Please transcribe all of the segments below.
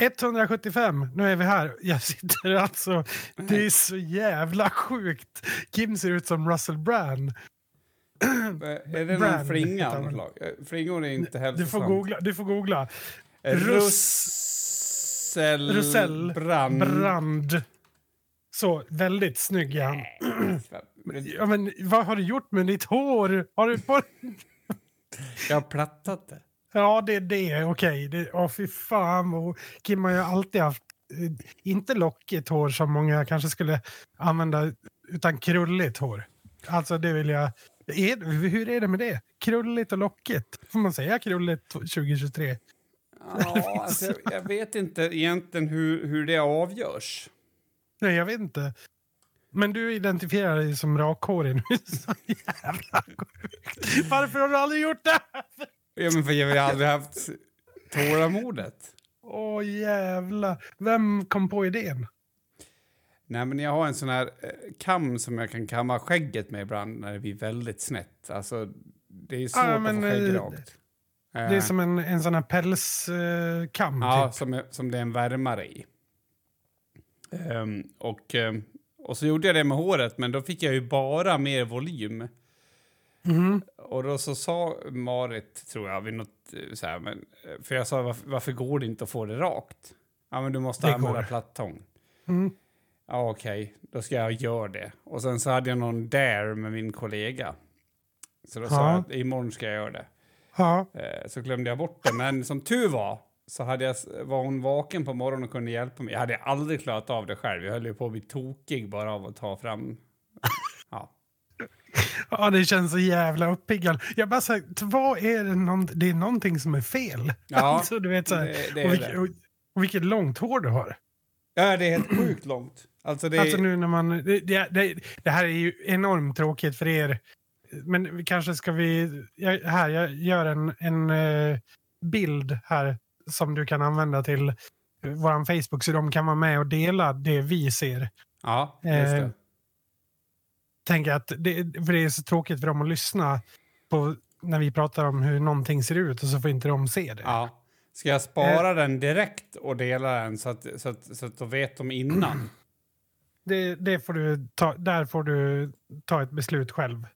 175, nu är vi här. Jag sitter alltså... Det är så jävla sjukt. Kim ser ut som Russell Brand. är det någon Brand flinga heter av något han. slag? Eh, Flingor är inte Du hälsosamt. får googla. Du får googla. Eh, Russ- Russell, Russell Brand. Brand. Så, väldigt snygg är han. Ja, men vad har du gjort med ditt hår? Har du på... Jag har plattat det. Ja, det är det. Okej. Det... Åh, fy fan. Och Kim har ju alltid haft, eh, inte lockigt hår som många kanske skulle använda, utan krulligt hår. Alltså, det vill jag... Är... Hur är det med det? Krulligt och lockigt? Får man säga krulligt 2023? Ja, alltså, jag, jag vet inte egentligen hur, hur det avgörs. Nej, jag vet inte. Men du identifierar dig som rakhårig nu. Så jävla sjukt. Varför har du aldrig gjort det? Ja, men för jag har aldrig haft tålamodet. Åh jävlar. Vem kom på idén? Nej, men jag har en sån här eh, kam som jag kan kamma skägget med ibland när det blir väldigt snett. Alltså, det är svårt att men, få eh, skägg rakt. Det är Eh, som en, en sån här pälskam. Ja, typ. som, som det är en värmare i. Ehm, och, ehm, och så gjorde jag det med håret, men då fick jag ju bara mer volym. Mhm. Och då så sa Marit, tror jag, vid något eh, så här, men, eh, för jag sa varför, varför går det inte att få det rakt? Ja, men du måste Det använda går. plattång. Mm. Ja, okej, då ska jag göra det. Och sen så hade jag någon dare med min kollega. Så då sa Ja. jag att imorgon ska jag göra det. Ja. Eh, så glömde jag bort det. Men som tur var så hade jag, var hon vaken på morgonen och kunde hjälpa mig. Jag hade aldrig klarat av det själv. Jag höll ju på att bli tokig bara av att ta fram... Ja. det känns så jävla uppiggande. Jag bara sagt, vad är det? Någon, det är någonting som är fel. Ja, alltså, du vet, så här, det- det är och, vilket, det. och, och vilket långt hår du har. ja, det är helt sjukt långt. Alltså det... Alltså nu när man... Det, det, det, här är ju enormt tråkigt för er. Men kanske ska vi... Jag, här, jag gör en, en eh, bild här som du kan använda till vår Facebook så de kan vara med och dela det vi ser. ja, just Eh, det. Tänker att det, för det är så tråkigt för dem att lyssna på när vi pratar om hur någonting ser ut och så får inte de se det. Ja. Ska jag spara den direkt och dela den så att, så att, så att då vet de innan? Det, det får du ta, där får du ta ett beslut själv.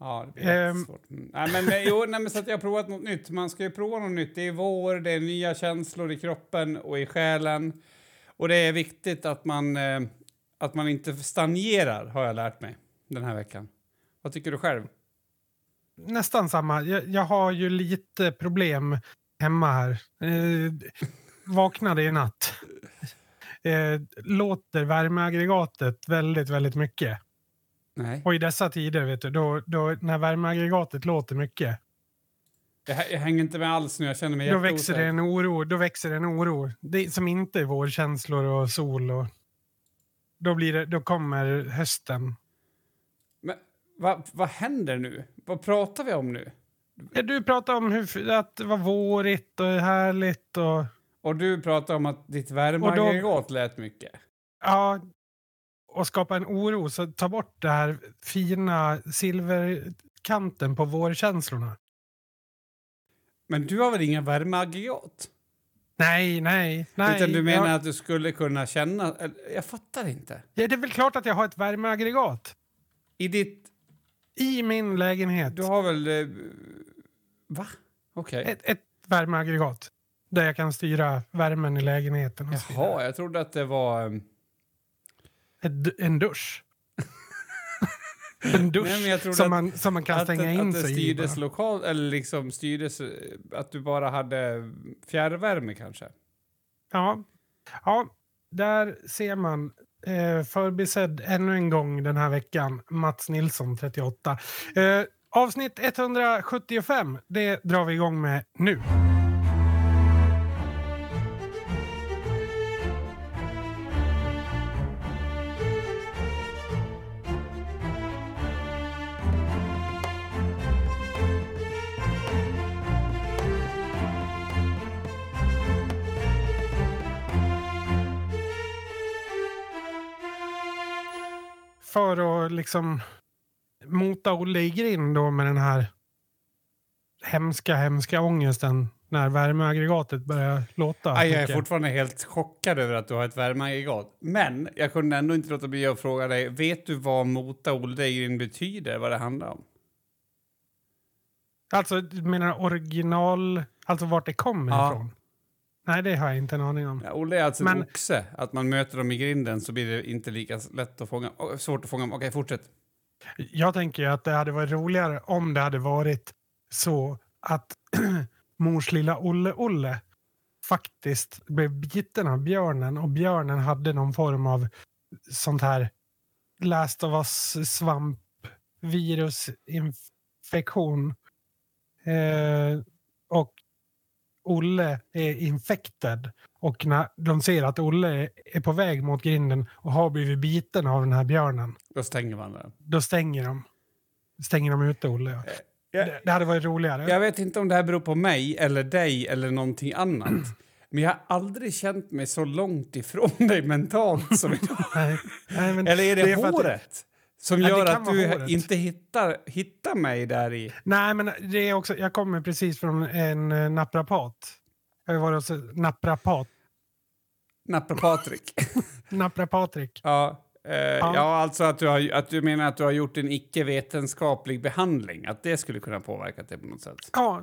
Ja, det blir Ehm. jättesvårt. Mm. Nej, men, eh, jo, nej, men så att jag har provat något nytt. Man ska ju prova något nytt. Det är vår, det är nya känslor i kroppen och i själen. Och det är viktigt att man, eh, att man inte stagnerar, har jag lärt mig den här veckan. Vad tycker du själv? Nästan samma. Jag, jag har ju lite problem hemma här. Eh, vaknade i natt. Eh, låter värmeaggregatet väldigt, väldigt mycket. Nej. Och i dessa tider, vet du, då, då, när värmeaggregatet låter mycket, Jag, jag hänger inte med alls nu. Jag känner mig då växer det en oro. Då växer det en oro. Det, som inte är vårkänslor och sol. Och, då, blir det, då kommer hösten. Men vad, händer nu? Vad pratar vi om nu? Ja, Du pratar om hur, att det var vårigt och härligt. Och, Och du pratar om att ditt värmeaggregat lät mycket. Ja, och skapa en oro. Så ta bort det här fina silverkanten på vårkänslorna. Men du har väl inga värmeaggregat? Nej, nej, nej. Utan du menar jag, att du skulle kunna känna... Jag fattar inte. ja, det är väl klart att jag har ett värmeaggregat I ditt... i min lägenhet. Du har väl... eh, Va? Okej. ett, ett värmeaggregat där jag kan styra värmen i lägenheten. Och så vidare. Jaha, jag trodde att det var... ehm, Ett, en dusch. en dusch Nej, men jag trodde som, att- man, som man kan att, stänga det- in att det sig i. styrdes bara. lokalt, eller liksom styrdes... eh, Att du bara hade fjärrvärme kanske? Ja. ja, där ser man eh, förbisedd ännu en gång den här veckan. Mats Nilsson, 38. Eh, avsnitt 175, det drar vi igång med nu. För att liksom mota Olle i grind då med den här hemska, hemska ångesten när värmeaggregatet börjar låta. Aj, jag är fortfarande helt chockad över att du har ett värmeaggregat. Men jag kunde ändå inte låta bli att fråga dig, vet du vad Mota Oldegren betyder, vad det handlar om? Alltså, du menar original, alltså vart det kommer Ja. ifrån? Nej, det har jag inte en aning om. Ja, Olle är alltså Men- en oxe. Att man möter dem i grinden så blir det inte lika lätt att fånga. Svårt att fånga. Okej, fortsätt. Jag tänker ju att det hade varit roligare om det hade varit så att mors lilla Olle-Olle faktiskt blev biten av björnen och björnen hade någon form av sånt här Last of us svampvirusinfektion. Eh, Olle är infected. Och när de ser att Olle är på väg mot grinden och har blivit biten av den här björnen Då stänger man den. då stänger de. Stänger de ute Olle. Ja. Jag, Det, det hade varit roligare. jag vet inte om det här beror på mig eller dig eller någonting annat. Men jag har aldrig känt mig så långt ifrån dig mentalt som idag. Nej, nej, Eller är det, är för att- håret? Som Ja, gör att du håret. inte hittar, hittar mig där i... Nej, men det är också, jag kommer precis från en eh, naprapat. Jag har varit hos en naprapat. Naprapatrik. Naprapatrik. ja, eh, ja. alltså att du, har, att du menar att du har gjort en icke-vetenskaplig behandling. Att det skulle kunna påverka det på något sätt. Ja,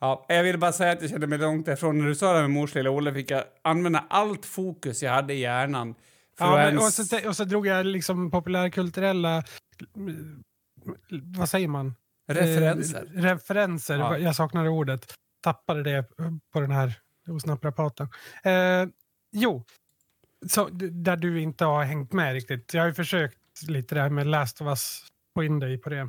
Ja, jag ville bara säga att jag kände mig långt ifrån. När du sa det med mors lilla Olle fick jag använda allt fokus jag hade i hjärnan. Ja men, och, ens... så, och så drog jag liksom populärkulturella... Vad säger man? Referenser. Eh, referenser. Ja. Jag saknade ordet. Tappade det på den här hos naprapaten. Eh, jo, så, där du inte har hängt med riktigt. Jag har ju försökt lite där med Last of Us, få in dig på det.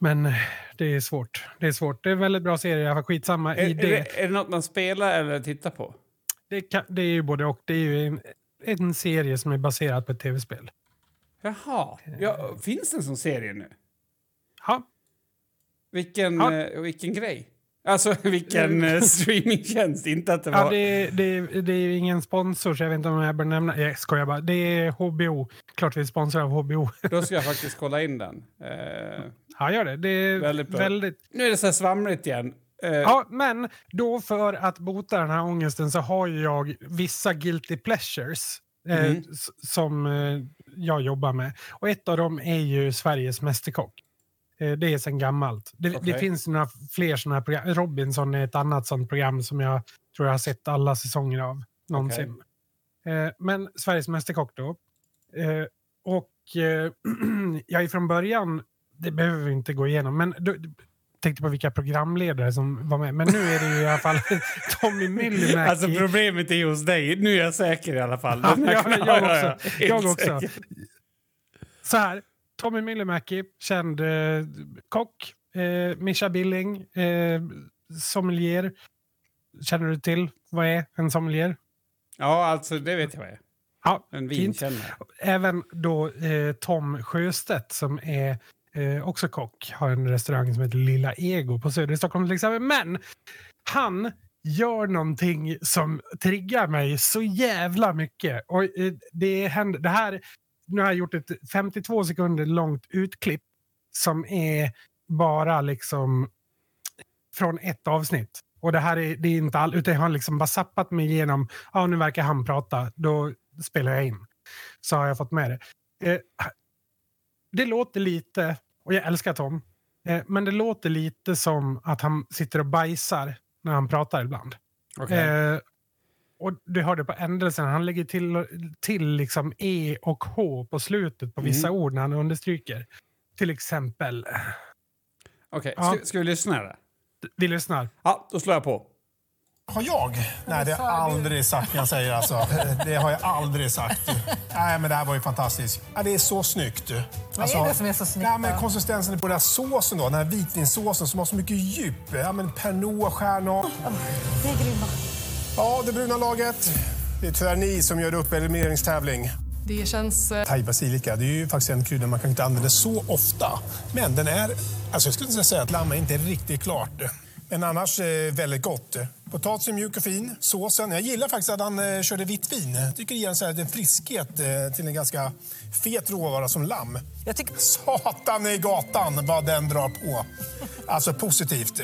Men eh, det är svårt. Det är svårt. Det är en väldigt bra serie, jag var skitsamma Är, i är, det. det, är det något man spelar eller tittar på? Det, kan, det är ju både och. Det är ju en, en serie som är baserad på ett tv-spel. Jaha. Ja, finns det en sån serie nu? Ja, Vilken, Ja. eh, vilken grej? Alltså vilken eh, streamingtjänst, inte att det var... ja det, det, det är ingen sponsor så jag vet inte om jag bör nämna. Jag skojar bara. Det är HBO. Klart vi är sponsrade av HBO. Då ska jag faktiskt kolla in den. Eh, Ja, gör det. Det är Väldigt väldigt... bra. nu är det så här svamligt igen. Eh, Ja, men då för att bota den här ångesten så har jag vissa guilty pleasures eh, Mm. s- som eh, jag jobbar med. Och ett av dem är ju Sveriges Mästerkock. Eh, det är sedan gammalt. Det, det Okej. finns några fler sådana här program. Robinson är ett annat sånt program som jag tror jag har sett alla säsonger av någonsin. Eh, men Sveriges Mästerkock då. Eh, och eh, jag är från början, det behöver vi inte gå igenom, men du, tänkte på vilka programledare som var med. Men nu är det ju i alla fall Tommy Myllymäki. Alltså problemet är hos dig. Nu är jag säker i alla fall. Ja, jag, jag ja, ja, också. Jag också. Så här, Tommy Myllymäki, känd eh, kock. Eh, Mischa Billing, eh, sommelier. Känner du till vad är en sommelier? Ja, alltså det vet jag vad jag är. Ja, En vinkännare. Även då eh, Tom Sjöstedt som är eh, också kock har en restaurang som heter Lilla Ego på Söder i Stockholm till exempel. Men han gör någonting som triggar mig så jävla mycket. Och eh, det, händer, det här, nu har jag gjort ett 52 sekunder långt utklipp som är bara liksom från ett avsnitt. Och det här är, det är inte all, utan jag har liksom bara sappat mig igenom, ja nu verkar han prata, då spelar jag in. Så har jag fått med det. Eh, det låter lite, och jag älskar Tom, eh, men det låter lite som att han sitter och bajsar när han pratar ibland. Okej. Eh, och du hörde på ändelsen, han lägger till, till liksom E och H på slutet på vissa Mm. ord när han understryker. Till exempel, Okej, ja. ska, ska vi lyssna eller? vi lyssnar. Ja, då slår jag på. Har jag? Nej, det har jag aldrig sagt. Jag säger alltså. Det har jag aldrig sagt. Nej, men det här var ju fantastiskt. Ja, det är så snyggt. Alltså, är det som är så snyggt Nej, men konsistensen på den här såsen då, den här vitvinsåsen som har så mycket djup. Ja, men Pernod, stjärnor. Det är grymma. Ja, det bruna laget. Det är tyvärr ni som gör upp elimineringstävling. Det känns... eh, Thai basilika, det är ju faktiskt en krydda man kan inte använda så ofta. Men den är, alltså jag skulle inte säga att lammet inte är riktigt klart. Men annars eh, väldigt gott. Potatisen mjuk och fin. Såsen, jag gillar faktiskt att han eh, körde vitt vin. Jag tycker det ger en, så här, en friskhet eh, till en ganska fet råvara som lamm. Jag tycker... Satan i gatan vad den drar på. Alltså positivt.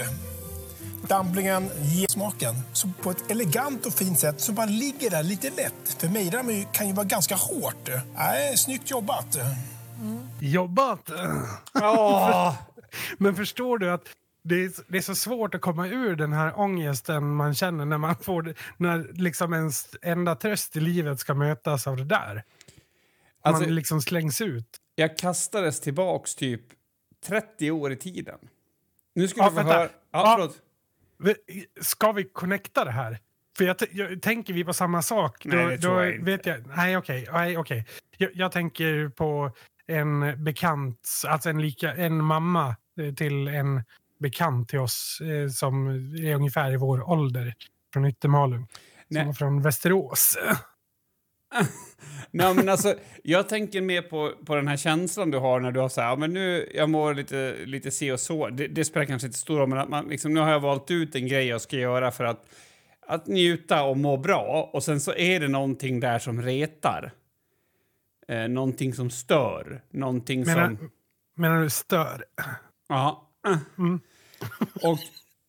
Dumplingen ger smaken så på ett elegant och fint sätt som bara ligger där lite lätt. För mejram kan ju vara ganska hårt. Nej, snyggt jobbat. Jobbat! Åh! Men förstår du att det är, det är så svårt att komma ur den här ångesten man känner när man får när liksom ens enda tröst i livet ska mötas av det där. Alltså- man liksom slängs ut. Jag kastades tillbaks typ 30 år i tiden. Nu ska Ja, du få höra... Ja, Ja. Vi- Ska vi connecta det här? För jag, jag tänker vi på samma sak. Nej, då, det tror då jag inte. vet jag. Nej, okej. Nej, okej. Jag, jag tänker på en bekant, alltså en, lika, en mamma till en bekant till oss eh, som är ungefär i vår ålder från Yttermalung. Nej. Som var från Västerås. Nej, men alltså, jag tänker mer på, på den här känslan du har när du har så här, ja, men nu, jag mår lite, lite si och så. Det, det spelar kanske inte stor roll, men att man, liksom, nu har jag valt ut en grej jag ska göra för att, att njuta och må bra. Och sen så är det någonting där som retar. Eh, någonting som stör. Någonting Menar, som... menar du stör? Ja. Mm. Och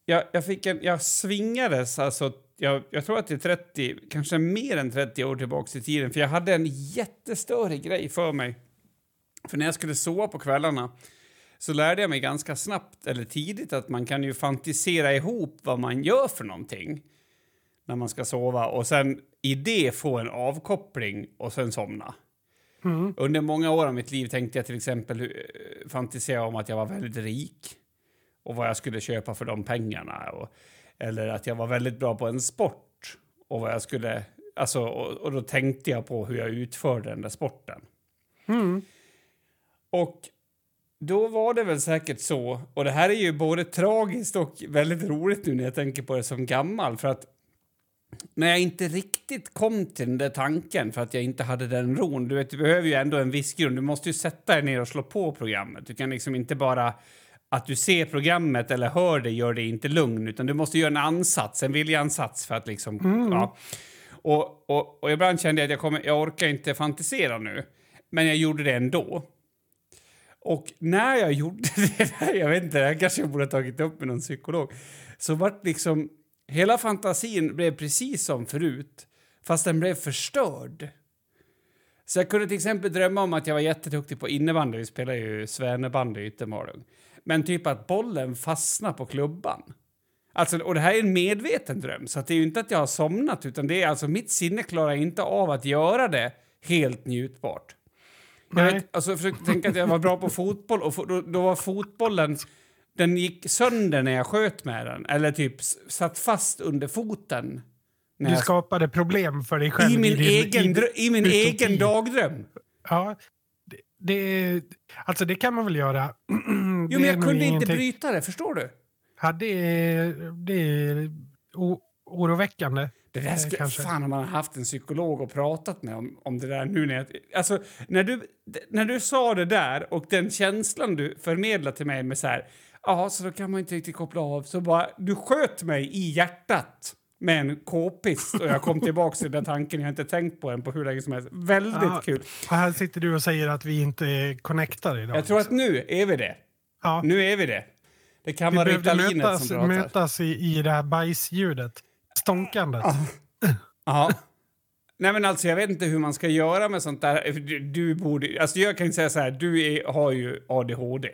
jag, jag fick en... Jag svingades alltså... Jag, jag tror att det är 30, kanske mer än 30 år tillbaks i tiden. För jag hade en jättestörig grej för mig. För när jag skulle sova på kvällarna så lärde jag mig ganska snabbt, eller tidigt, att man kan ju fantisera ihop vad man gör för någonting när man ska sova och sen i det få en avkoppling och sen somna. Mm. Under många år av mitt liv tänkte jag till exempel eh, fantisera om att jag var väldigt rik och vad jag skulle köpa för de pengarna. Och, eller att jag var väldigt bra på en sport och vad jag skulle... Alltså, och, och då tänkte jag på hur jag utförde den där sporten. Mm. Och då var det väl säkert så, och det här är ju både tragiskt och väldigt roligt nu när jag tänker på det som gammal, för att när jag inte riktigt kom till den där tanken för att jag inte hade den ron, du vet, du behöver ju ändå en viss grund, du måste ju sätta dig ner och slå på programmet. Du kan liksom inte bara att du ser programmet eller hör det gör det inte lugn, utan du måste göra en ansats, en viljansats för att liksom, ja. Och, och, och ibland kände jag att jag, kommer, jag orkar inte fantisera nu, men jag gjorde det ändå. Och när jag gjorde det där, jag vet inte, det här kanske jag borde ha tagit upp med någon psykolog, så vart liksom, hela fantasin blev precis som förut, fast den blev förstörd. Så jag kunde till exempel drömma om att jag var jätteduktig på innebandy, vi spelar ju Svänebandy i Yttermalung. Men typ att bollen fastnar på klubban. Alltså, och det här är en medveten dröm, så att det är ju inte att jag har somnat, utan det är alltså mitt sinne klarar inte av att göra det helt njutbart. Jag vet, alltså, jag försökte tänka att jag var bra på fotboll och då, då var fotbollen... Den gick sönder när jag sköt med den, eller typ satt fast under foten. Du skapade problem för dig själv. I min din- egen, i- i min utopi. egen dagdröm. Ja, det, alltså det kan man väl göra. Jo, men jag kunde inte bryta det, förstår du? Ja, det är, det är o, oroväckande. Det där Eh, skulle, kanske. fan om man har haft en psykolog och pratat med om, om det där nu när jag, Alltså, när du, när du sa det där och den känslan du förmedlade till mig med så här, ja, så då kan man inte riktigt koppla av, så bara, du sköt mig i hjärtat med en k-pist och jag kom tillbaka till den tanken, jag har inte tänkt på den på hur länge som helst. Väldigt Ja. kul. Här sitter du och säger att vi inte är connectade idag. Jag tror att nu är vi det. ja, Nu är vi det. Det kan vi vara Ritalinet mötas, som pratar. mötas i, i det här bajsljudet. Stånkandet. Ja. Nej men alltså jag vet inte hur man ska göra med sånt där. Du, du borde, alltså jag kan ju säga så här, du är, har ju ADHD.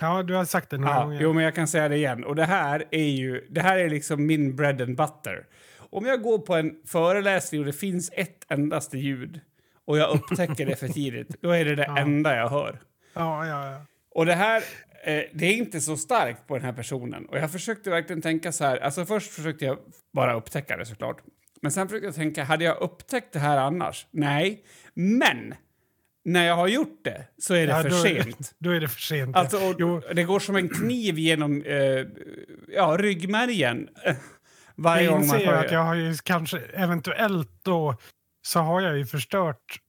Ja, du har sagt det några Ja, gånger. jo men jag kan säga det igen. Och det här är ju, det här är liksom min bread and butter. Om jag går på en föreläsning och det finns ett endaste ljud och jag upptäcker det för tidigt, då är det det Ja. enda jag hör. Ja, ja, ja. Och det här, eh, det är inte så starkt på den här personen. Och jag försökte verkligen tänka så här, alltså först försökte jag bara upptäcka det såklart. Men sen försökte jag tänka, hade jag upptäckt det här annars? Nej. Men när jag har gjort det så är det ja för då, sent. Då är det för sent. Alltså, och, det går som en kniv genom eh, ja, ryggmärgen varje jag gång man inser hör att jag har ju kanske eventuellt då så har jag ju förstört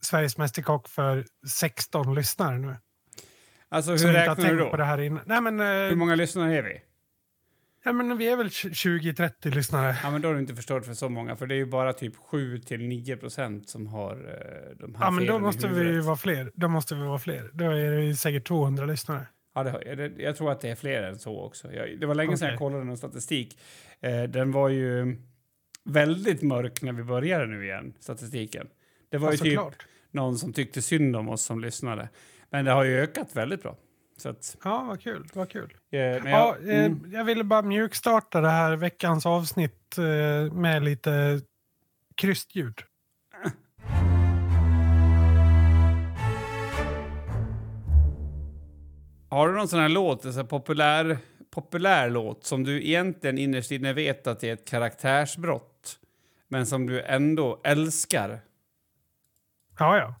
Sveriges Mästerkock för 16 lyssnare nu. Alltså hur räknar du då? Nej, men, eh, Hur många lyssnare är vi? Ja, men vi är väl 20-30 lyssnare. Ja, men då har du inte förstört för så många, för det är ju bara typ 7-9 procent som har eh, de här Ja, men då måste vi vara fler. Då måste vi vara fler. Då är det säkert 200 lyssnare. Ja, det, jag tror att det är fler än så också. Jag, det var länge sedan jag kollade någon statistik. Eh, den var ju väldigt mörk när vi började nu igen, statistiken. Det var Ja, ju typ såklart. någon som tyckte synd om oss som lyssnade. Men det har ju ökat väldigt bra. Så att, Ja, vad kul. Vad kul. eh, men Ja, jag, eh, mm, jag ville bara mjukstarta det här veckans avsnitt eh, med lite krystljud. har du någon sån här låt, en populär, populär låt som du egentligen innerst inne vet att det är ett karaktärsbrott, men som du ändå älskar? Ja, ja.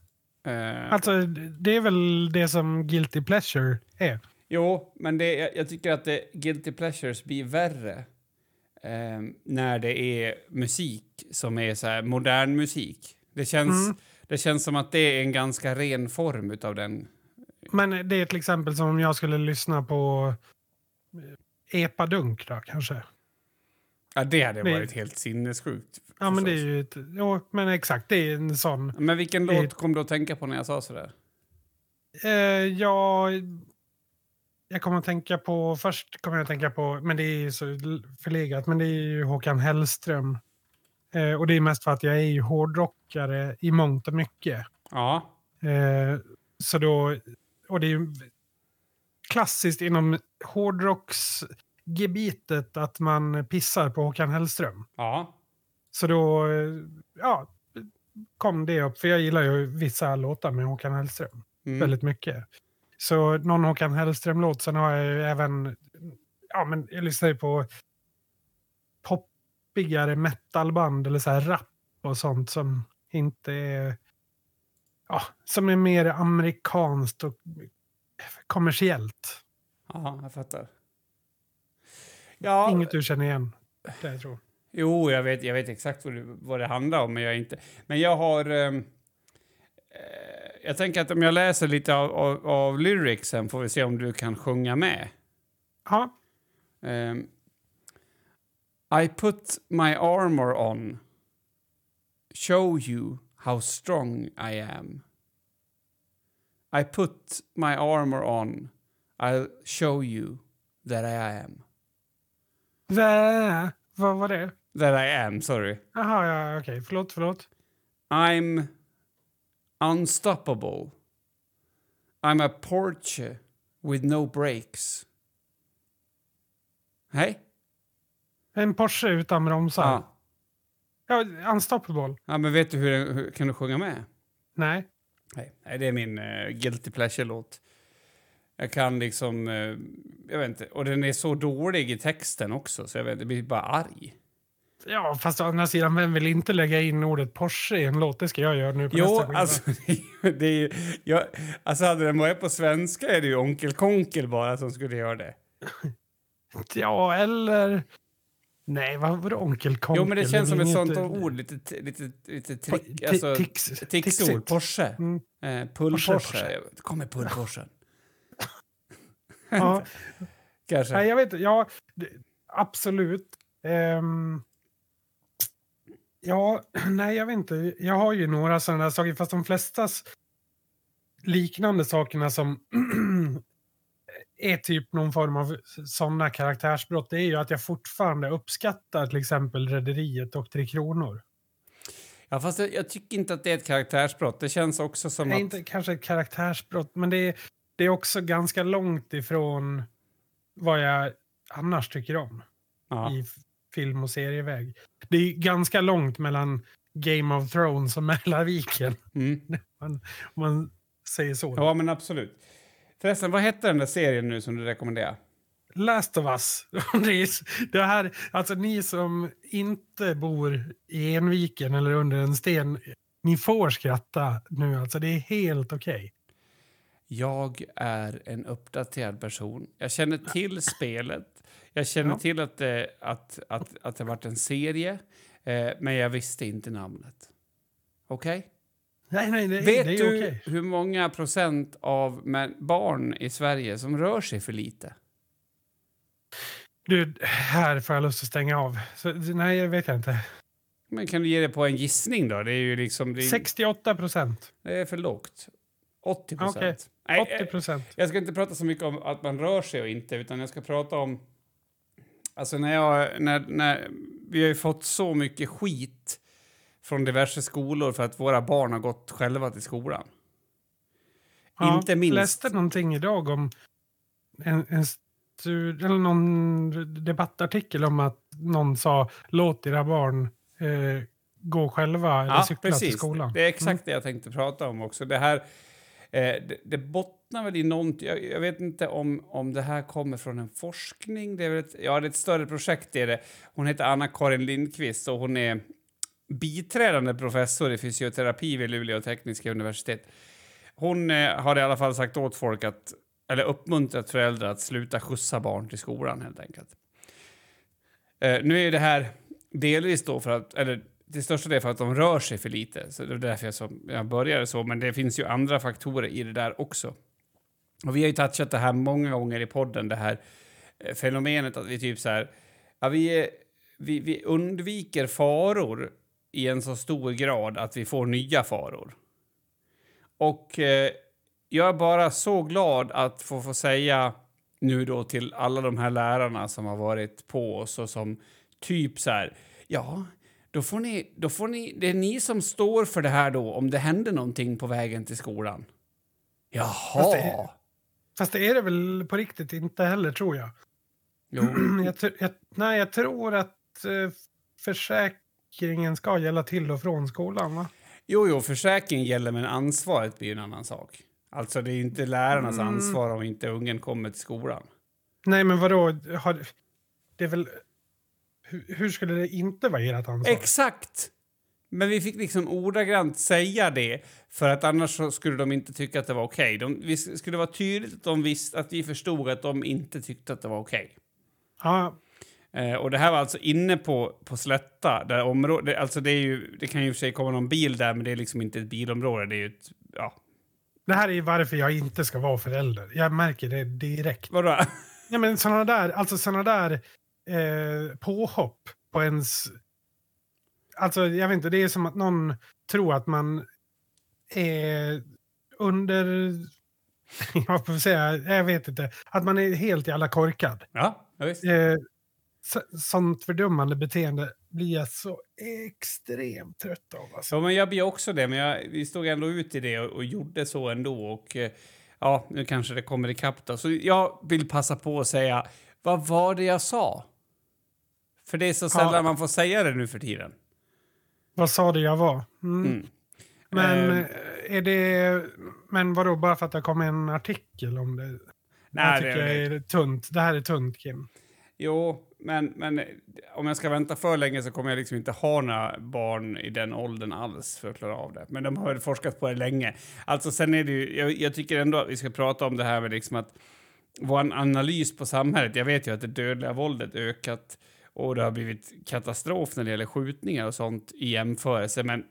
Eh, Alltså, det är väl det som Guilty Pleasure är. Jo, men det, jag, jag tycker att det, Guilty Pleasures blir värre eh, när det är musik som är så här modern musik. Det känns, Mm. det känns som att det är en ganska ren form utav den. Men det är till exempel som om jag skulle lyssna på eh, Epa Dunk då, kanske. Ja, det hade Det- varit helt sinnessjukt. Ja, men det är ju ett, jo, men exakt, det är en sån. Men vilken låt kom du att tänka på när jag sa sådär? Eh, jag, jag kommer att tänka på, först kommer jag att tänka på, men det är ju så förlegat, men det är ju Håkan Hellström. Eh, och det är mest för att jag är ju hårdrockare i mångt och mycket. Ja. Eh, så då, och det är ju klassiskt inom hårdrocksgebitet att man pissar på Håkan Hellström. Ja. Så då, eh, ja, kom det upp. För jag gillar ju vissa låtar med Håkan Hellström Mm. väldigt mycket. Så någon Håkan Hellström-låt. Sen har jag ju även, ja men jag lyssnar ju på poppigare metalband eller så här rap och sånt som inte är, ja, som är mer amerikanskt och kommersiellt. ja, jag fattar. Ja, Inget du känner igen, det jag tror. Jo, jag vet, jag vet exakt vad det, vad det handlar om, men jag inte... Men jag har... ehm, eh, jag tänker att om jag läser lite av, av, av lyricsen får vi se om du kan sjunga med. Ja, Ehm, I put my armor on Show you how strong I am I put my armor on I'll show you that I am Vä, vad var det? That I am, sorry. Jaha, ja, okej. Förlåt, förlåt. I'm unstoppable. I'm a Porsche with no brakes. Hej? En Porsche utan bromsar. Ja. Ja, unstoppable. ja, men vet du hur, hur kan du sjunga med? Nej. Nej, det är min uh, guilty pleasure-låt. Jag kan liksom, eh, jag vet inte, och den är så dålig i texten också så jag vet, jag blir bara arg. Ja, fast å andra sidan, vem vill inte lägga in ordet Porsche i en låt? Det ska jag göra nu på Jo, nästa alltså, det är ju, jag, alltså hade den varit på svenska är det ju Onkel Konkel bara som skulle göra det. Ja, eller... Nej, vad var det Onkel Konkel? Jo, men det känns som ett sånt ord, lite, lite, lite trick, alltså, tix- tixord. Porsche. Mm. Eh, pull Porsche, Porsche. Porsche. Det kommer pull Porsche. Ja, Kanske. nej, jag vet inte. Ja, absolut. Ehm, ja, nej, jag vet inte. Jag har ju några sådana där saker, fast de flesta liknande sakerna som är typ någon form av sådana karaktärsbrott, det är ju att jag fortfarande uppskattar till exempel Rederiet och Tre Kronor. Ja, fast jag, jag tycker inte att det är ett karaktärsbrott. Det känns också som Nej, att... inte kanske ett karaktärsbrott, men det är, det är också ganska långt ifrån vad jag annars tycker om Ja. i film och serieväg. Det är ganska långt mellan Game of Thrones och Mälarviken, Mm. om man säger så. ja, men absolut. Förresten, vad hette den där serien nu som du rekommenderar? Last of Us. det, här, alltså ni som inte bor i Enviken eller under en sten, ni får skratta nu. Alltså det är helt okej. Jag är en uppdaterad person. Jag känner till spelet. Jag känner Ja. till att det, att, att, att det varit en serie, eh, men jag visste inte namnet. Okej? Nej, nej, det, Vet det är du okej. hur många procent av barn i Sverige som rör sig för lite? Du, här får jag lust att stänga av. Så, nej, jag vet jag inte. Men kan du ge det på en gissning då? Det är ju liksom... Det är, 68 procent. det är för lågt. 80 procent. Okej. Nej, 80 eh, procent. Jag ska inte prata så mycket om att man rör sig och inte, utan jag ska prata om... Alltså när jag... När, när, vi har ju fått så mycket skit från diverse skolor för att våra barn har gått själva till skolan. inte minst... Jag läste någonting idag om en, en stud, eller någon debattartikel om att någon sa låt era barn eh, gå själva eller Ja, cykla till precis. skolan. Det är exakt Mm. det jag tänkte prata om också. Det här... Eh, det, det bottnar väl i någonting... Jag, jag vet inte om, om det här kommer från en forskning. Det är väl ett, ja, det är ett större projekt. Det är det. Hon heter Anna-Karin Lindqvist och hon är biträdande professor i fysioterapi vid Luleå tekniska universitet. Hon eh, har i alla fall sagt åt folk att, eller uppmuntrat föräldrar att sluta skjutsa barn till skolan helt enkelt. Eh, nu är det här delvis då för att, eller till största del för att de rör sig för lite. Så det var därför jag, så, jag började så, men det finns ju andra faktorer i det där också. Och vi har ju touchat det här många gånger i podden, det här eh, fenomenet att vi typ så här, ja, vi, vi, vi undviker faror i en så stor grad att vi får nya faror. Och eh, jag är bara så glad att få, få säga nu då till alla de här lärarna som har varit på oss och som typ så här, ja, då får ni, då får ni, det är ni som står för det här då om det händer någonting på vägen till skolan. Jaha. Fast det är- Fast det är det väl på riktigt inte heller tror jag. Jo. jag, jag nej, jag tror att eh, försäkringen ska gälla till och från skolan. Va? jo, jo, försäkring gäller men ansvaret blir en annan sak. Alltså det är inte lärarnas Mm. ansvar om inte ungen kommer till skolan. Nej, men vadå? Har, det är väl... Hur, hur skulle det inte vara ert ansvar? Exakt! Men vi fick liksom ordagrant säga det för att annars skulle de inte tycka att det var okej. De, vi skulle vara tydligt att de visste att vi förstod att de inte tyckte att det var okej. Ja, Eh, och det här var alltså inne på, på Slätta, där området, alltså det, är ju, det kan ju i och för sig komma någon bil där, men det är liksom inte ett bilområde, det är ett, ja, det här är ju varför jag inte ska vara förälder. Jag märker det direkt. vadå? Ja, men såna där, alltså såna där eh, påhopp på ens... Alltså, jag vet inte, det är som att någon tror att man är under... Jag får säga, jag vet inte. Att man är helt jävla korkad. Ja, ja visst. Eh, så, sånt fördummande beteende blir jag så extremt trött av. Alltså. Så, men jag blir också det, men jag, vi stod ändå ut i det och, och gjorde så ändå. Och eh, ja, nu kanske det kommer ikapp då. Så jag vill passa på att säga, vad var det jag sa? För det är så sällan Ja. man får säga det nu för tiden. Vad sa det jag var? Mm. Mm. Men eh, är det... Men vadå, bara för att det kom en artikel om det? nej, jag tycker det, jag är tunt. Det här är tunt, Kim. Jo, men, men eh, om jag ska vänta för länge så kommer jag liksom inte ha några barn i den åldern alls för att klara av det. Men de har forskat på det länge. Alltså sen är det ju, jag, jag tycker ändå att vi ska prata om det här med liksom att vår analys på samhället. Jag vet ju att det dödliga våldet ökat och det har blivit katastrof när det gäller skjutningar och sånt i jämförelse. Men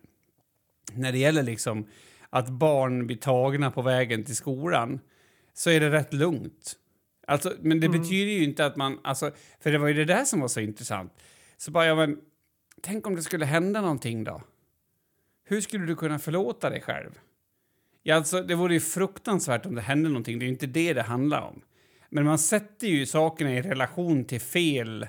när det gäller liksom att barn blir tagna på vägen till skolan så är det rätt lugnt. Alltså, men det Mm. betyder ju inte att man... Alltså, för det var ju det där som var så intressant. Så bara, ja men, tänk om det skulle hända någonting då? Hur skulle du kunna förlåta dig själv? Ja, alltså, det vore ju fruktansvärt om det hände någonting. Det är ju inte det det handlar om. Men man sätter ju sakerna i relation till fel...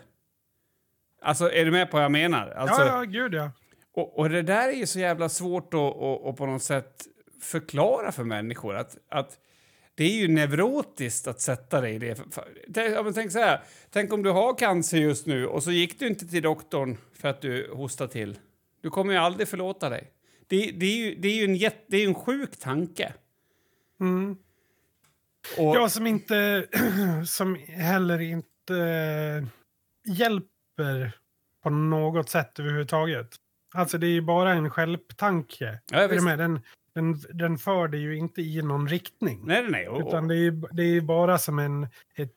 Alltså, är du med på vad jag menar? Alltså, ja, ja, gud ja. och, och det där är ju så jävla svårt att, på något sätt förklara för människor. Att, att det är ju neurotiskt att sätta dig i det. Tänk, ja, tänk så här, tänk om du har cancer just nu och så gick du inte till doktorn för att du hostade till. Du kommer ju aldrig förlåta dig. Det, det, är, ju, det är ju en, jätte, det är en sjuk tanke. Mm. Och, Jag som inte, som heller inte hjälper på något sätt överhuvudtaget. Alltså det är ju bara en självtanke. Ja, Är med? Den, den, den för dig ju inte i någon riktning. nej, nej, nej. Och, Utan det är, det är bara som en, ett,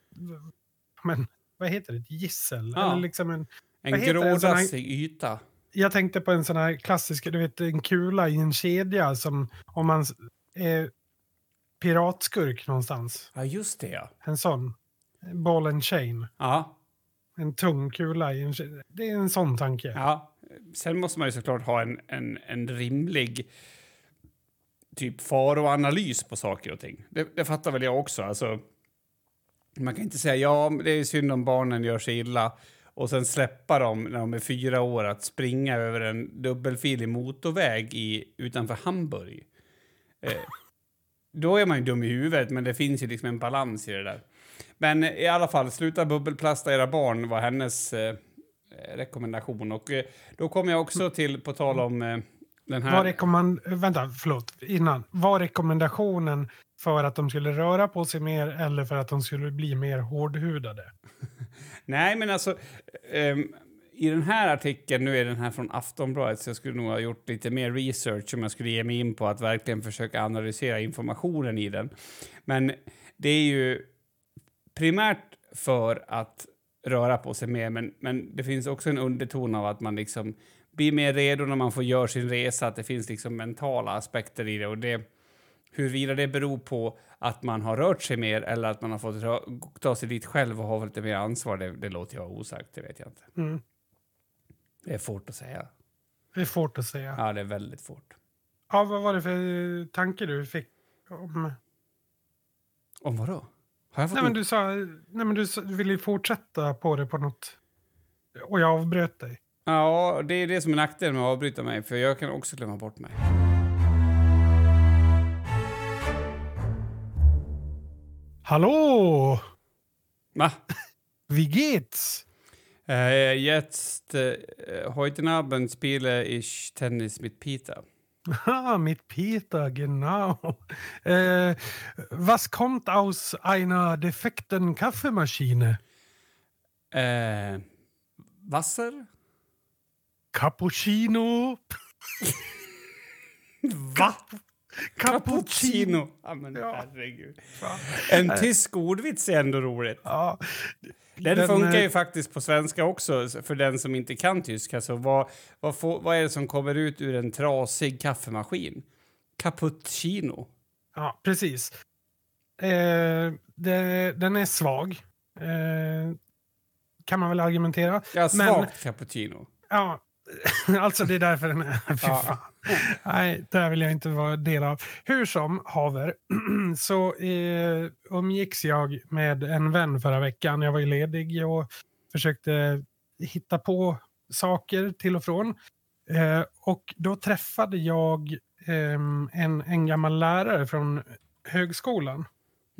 men, vad heter det, ett gissel? Ja. Eller liksom en, en grådassig yta. jag tänkte på en sån här klassisk, du vet en kula i en kedja som om man är piratskurk någonstans. Ja, just det, ja. En sån. Ball and chain. Ja, en tung kula i en. Det är en sån tanke. Ja, sen måste man ju såklart ha en, en, en rimlig typ faroanalys på saker och ting. Det, det fattar väl jag också. Alltså, man kan inte säga ja, det är synd om barnen gör sig illa och sen släppa dem när de är fyra år att springa över en dubbelfilig motorväg i, utanför Hamburg. Eh, då är man ju dum i huvudet, men det finns ju liksom en balans i det där. Men i alla fall, sluta bubbelplasta era barn var hennes eh, rekommendation. Och eh, då kommer jag också till, på tal om eh, den här... Var rekommend... Vänta, förlåt. Innan. Var rekommendationen för att de skulle röra på sig mer eller för att de skulle bli mer hårdhudade? Nej, men alltså... ehm, I den här artikeln, nu är den här från Aftonbladet, så jag skulle nog ha gjort lite mer research om jag skulle ge mig in på att verkligen försöka analysera informationen i den. Men det är ju primärt för att röra på sig mer, men, men det finns också en underton av att man liksom blir mer redo när man får göra sin resa, att det finns liksom mentala aspekter i det. Och det huruvida det beror på att man har rört sig mer eller att man har fått rö- ta sig dit själv och ha lite mer ansvar, det, det låter jag osagt, det vet jag inte. Mm. Det är svårt att säga. Det är svårt att säga. Ja. Ja, det är väldigt svårt. vad var det för tanke du fick? Om... Om vadå? Nej, men du sa... Nej, men du, sa, du ville ju fortsätta på det på något... Och jag avbröt dig. Ja, det är det som är nackdelen med att avbryta mig, för jag kan också glömma bort mig. Hallå! Va? Wie geht's? Äh, jetzt äh, heute Abend spiele ich Tennis mit Peter. Ah, mit Peter, genau. Äh, was kommt aus einer defekten Kaffeemaschine? Äh, Wasser? Cappuccino? Va? Cappuccino. Ja, men Ja. herregud. Fan. En tysk ordvits är ändå roligt. Ja, Den, Den, funkar eh, ju faktiskt på svenska också, för den som inte kan tyska. Så vad, vad, får, vad är det som kommer ut ur en trasig kaffemaskin? Cappuccino. ja precis. Eh, det, den är svag. Eh, kan man väl argumentera. Ja, Men- svagt cappuccino. Ja, alltså det är därför den är... Fy Ja. Nej, där vill jag inte vara del av. Hur som haver så eh, umgicks jag med en vän förra veckan. Jag var ju ledig och försökte hitta på saker till och från. Eh, och då träffade jag ehm, en, en gammal lärare från högskolan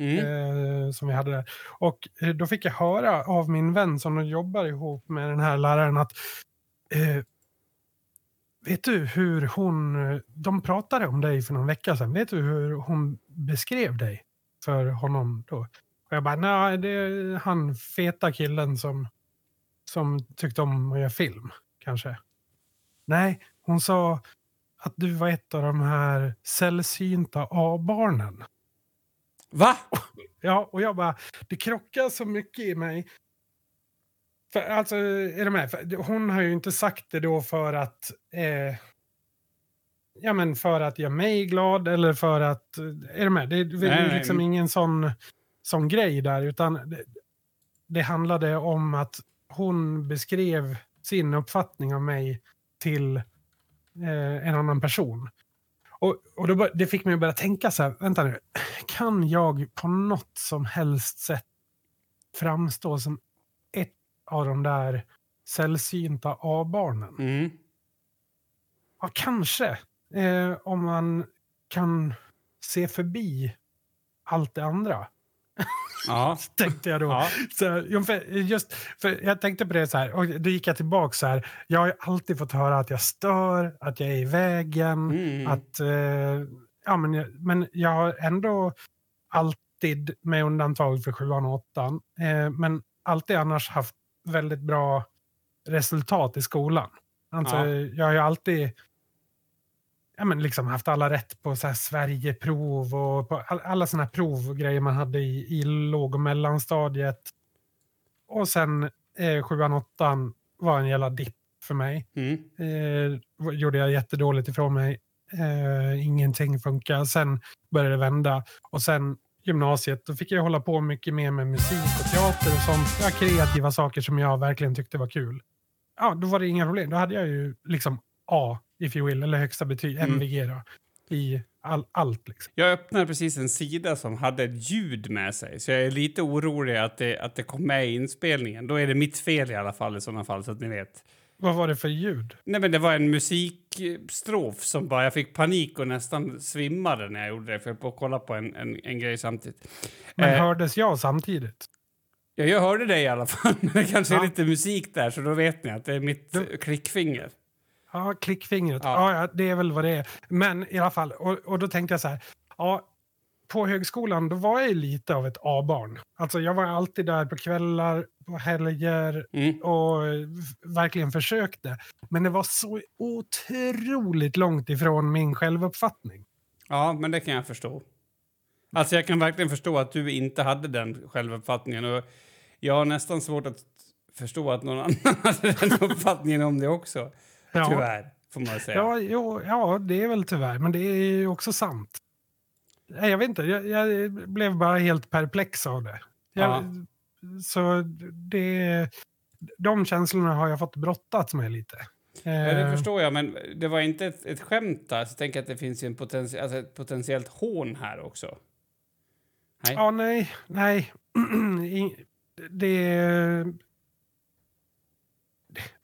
Mm. eh, som vi hade där. Och eh, då fick jag höra av min vän som jobbar ihop med den här läraren att eh, Vet du hur hon, de pratade om dig för någon vecka sedan, vet du hur hon beskrev dig för honom då? Och jag bara, nej det är han feta killen som, som tyckte om att göra film, kanske. Nej, hon sa att du var ett av de här sällsynta A-barnen. Va? Ja, och jag bara, det krockar så mycket i mig. För, alltså, är du med? För, hon har ju inte sagt det då för att... Eh, ja, men för att göra mig glad eller för att... Är du med? Det, är Nej, nej, liksom men- ingen sån, sån grej där, utan det, det handlade om att hon beskrev sin uppfattning av mig till eh, en annan person. Och, och då, det fick mig att börja tänka så här, vänta nu, kan jag på något som helst sätt framstå som av de där sällsynta A-barnen? Mm. Ja, kanske. Eh, om man kan se förbi allt det andra, Ja. tänkte jag då. ja. Så, just, för jag tänkte på det så här, och då gick jag tillbaka så här. Jag har ju alltid fått höra att jag stör, att jag är i vägen, Mm. att... Eh, ja, men, jag, men jag har ändå alltid, med undantag för sjuan och åttan, eh, men alltid annars haft väldigt bra resultat i skolan. Alltså, Ja. Jag har ju alltid ja, men liksom haft alla rätt på så här Sverigeprov och på all, alla såna här prov och grejer man hade i, i låg och mellanstadiet. Och sen eh, sjuan, åttan var en jävla dipp för mig. Mm. Eh, gjorde jag jättedåligt ifrån mig. Eh, ingenting funkar. Sen började det vända. Och sen gymnasiet, då fick jag hålla på mycket mer med musik och teater och sånt. Ja, kreativa saker som jag verkligen tyckte var kul. Ja, då var det inga problem. Då hade jag ju liksom A, if you will, eller högsta betyg, Mm. MVG då, i all, allt. Liksom. Jag öppnade precis en sida som hade ett ljud med sig, så jag är lite orolig att det, att det kom med i inspelningen. Då är det mitt fel i alla fall i sådana fall, så att ni vet. Vad var det för ljud? Nej, men det var en musikstrof som bara... Jag fick panik och nästan svimmade när jag gjorde det, för jag på att kolla på en, en, en grej samtidigt. Men Eh, hördes jag samtidigt? Ja, jag hörde det i alla fall. Det kanske Ja. är lite musik där, så då vet ni att det är mitt Du- klickfinger. Ja, klickfingret. Ja. Ja. Ja, det är väl vad det är. Men i alla fall, och, och då tänkte jag så här. Ja, på högskolan då var jag lite av ett A-barn. Alltså jag var alltid där på kvällar, på helger Mm. och verkligen försökte. Men det var så otroligt långt ifrån min självuppfattning. Ja, men det kan jag förstå. Alltså, jag kan verkligen förstå att du inte hade den självuppfattningen. Och jag har nästan svårt att förstå att någon annan hade den uppfattningen om det också. Ja. Tyvärr, får man säga. Ja, jo, ja, det är väl tyvärr, men det är ju också sant. Nej, Jag vet inte, jag, jag blev bara helt perplex av det. Jag, Ja. Så det, de känslorna har jag fått brottats med lite. Ja, det Eh, förstår jag, men det var inte ett, ett skämt där. Så jag tänker att det finns ju en potenti- alltså ett potentiellt hån här också. Nej. Ja, nej, nej. Det...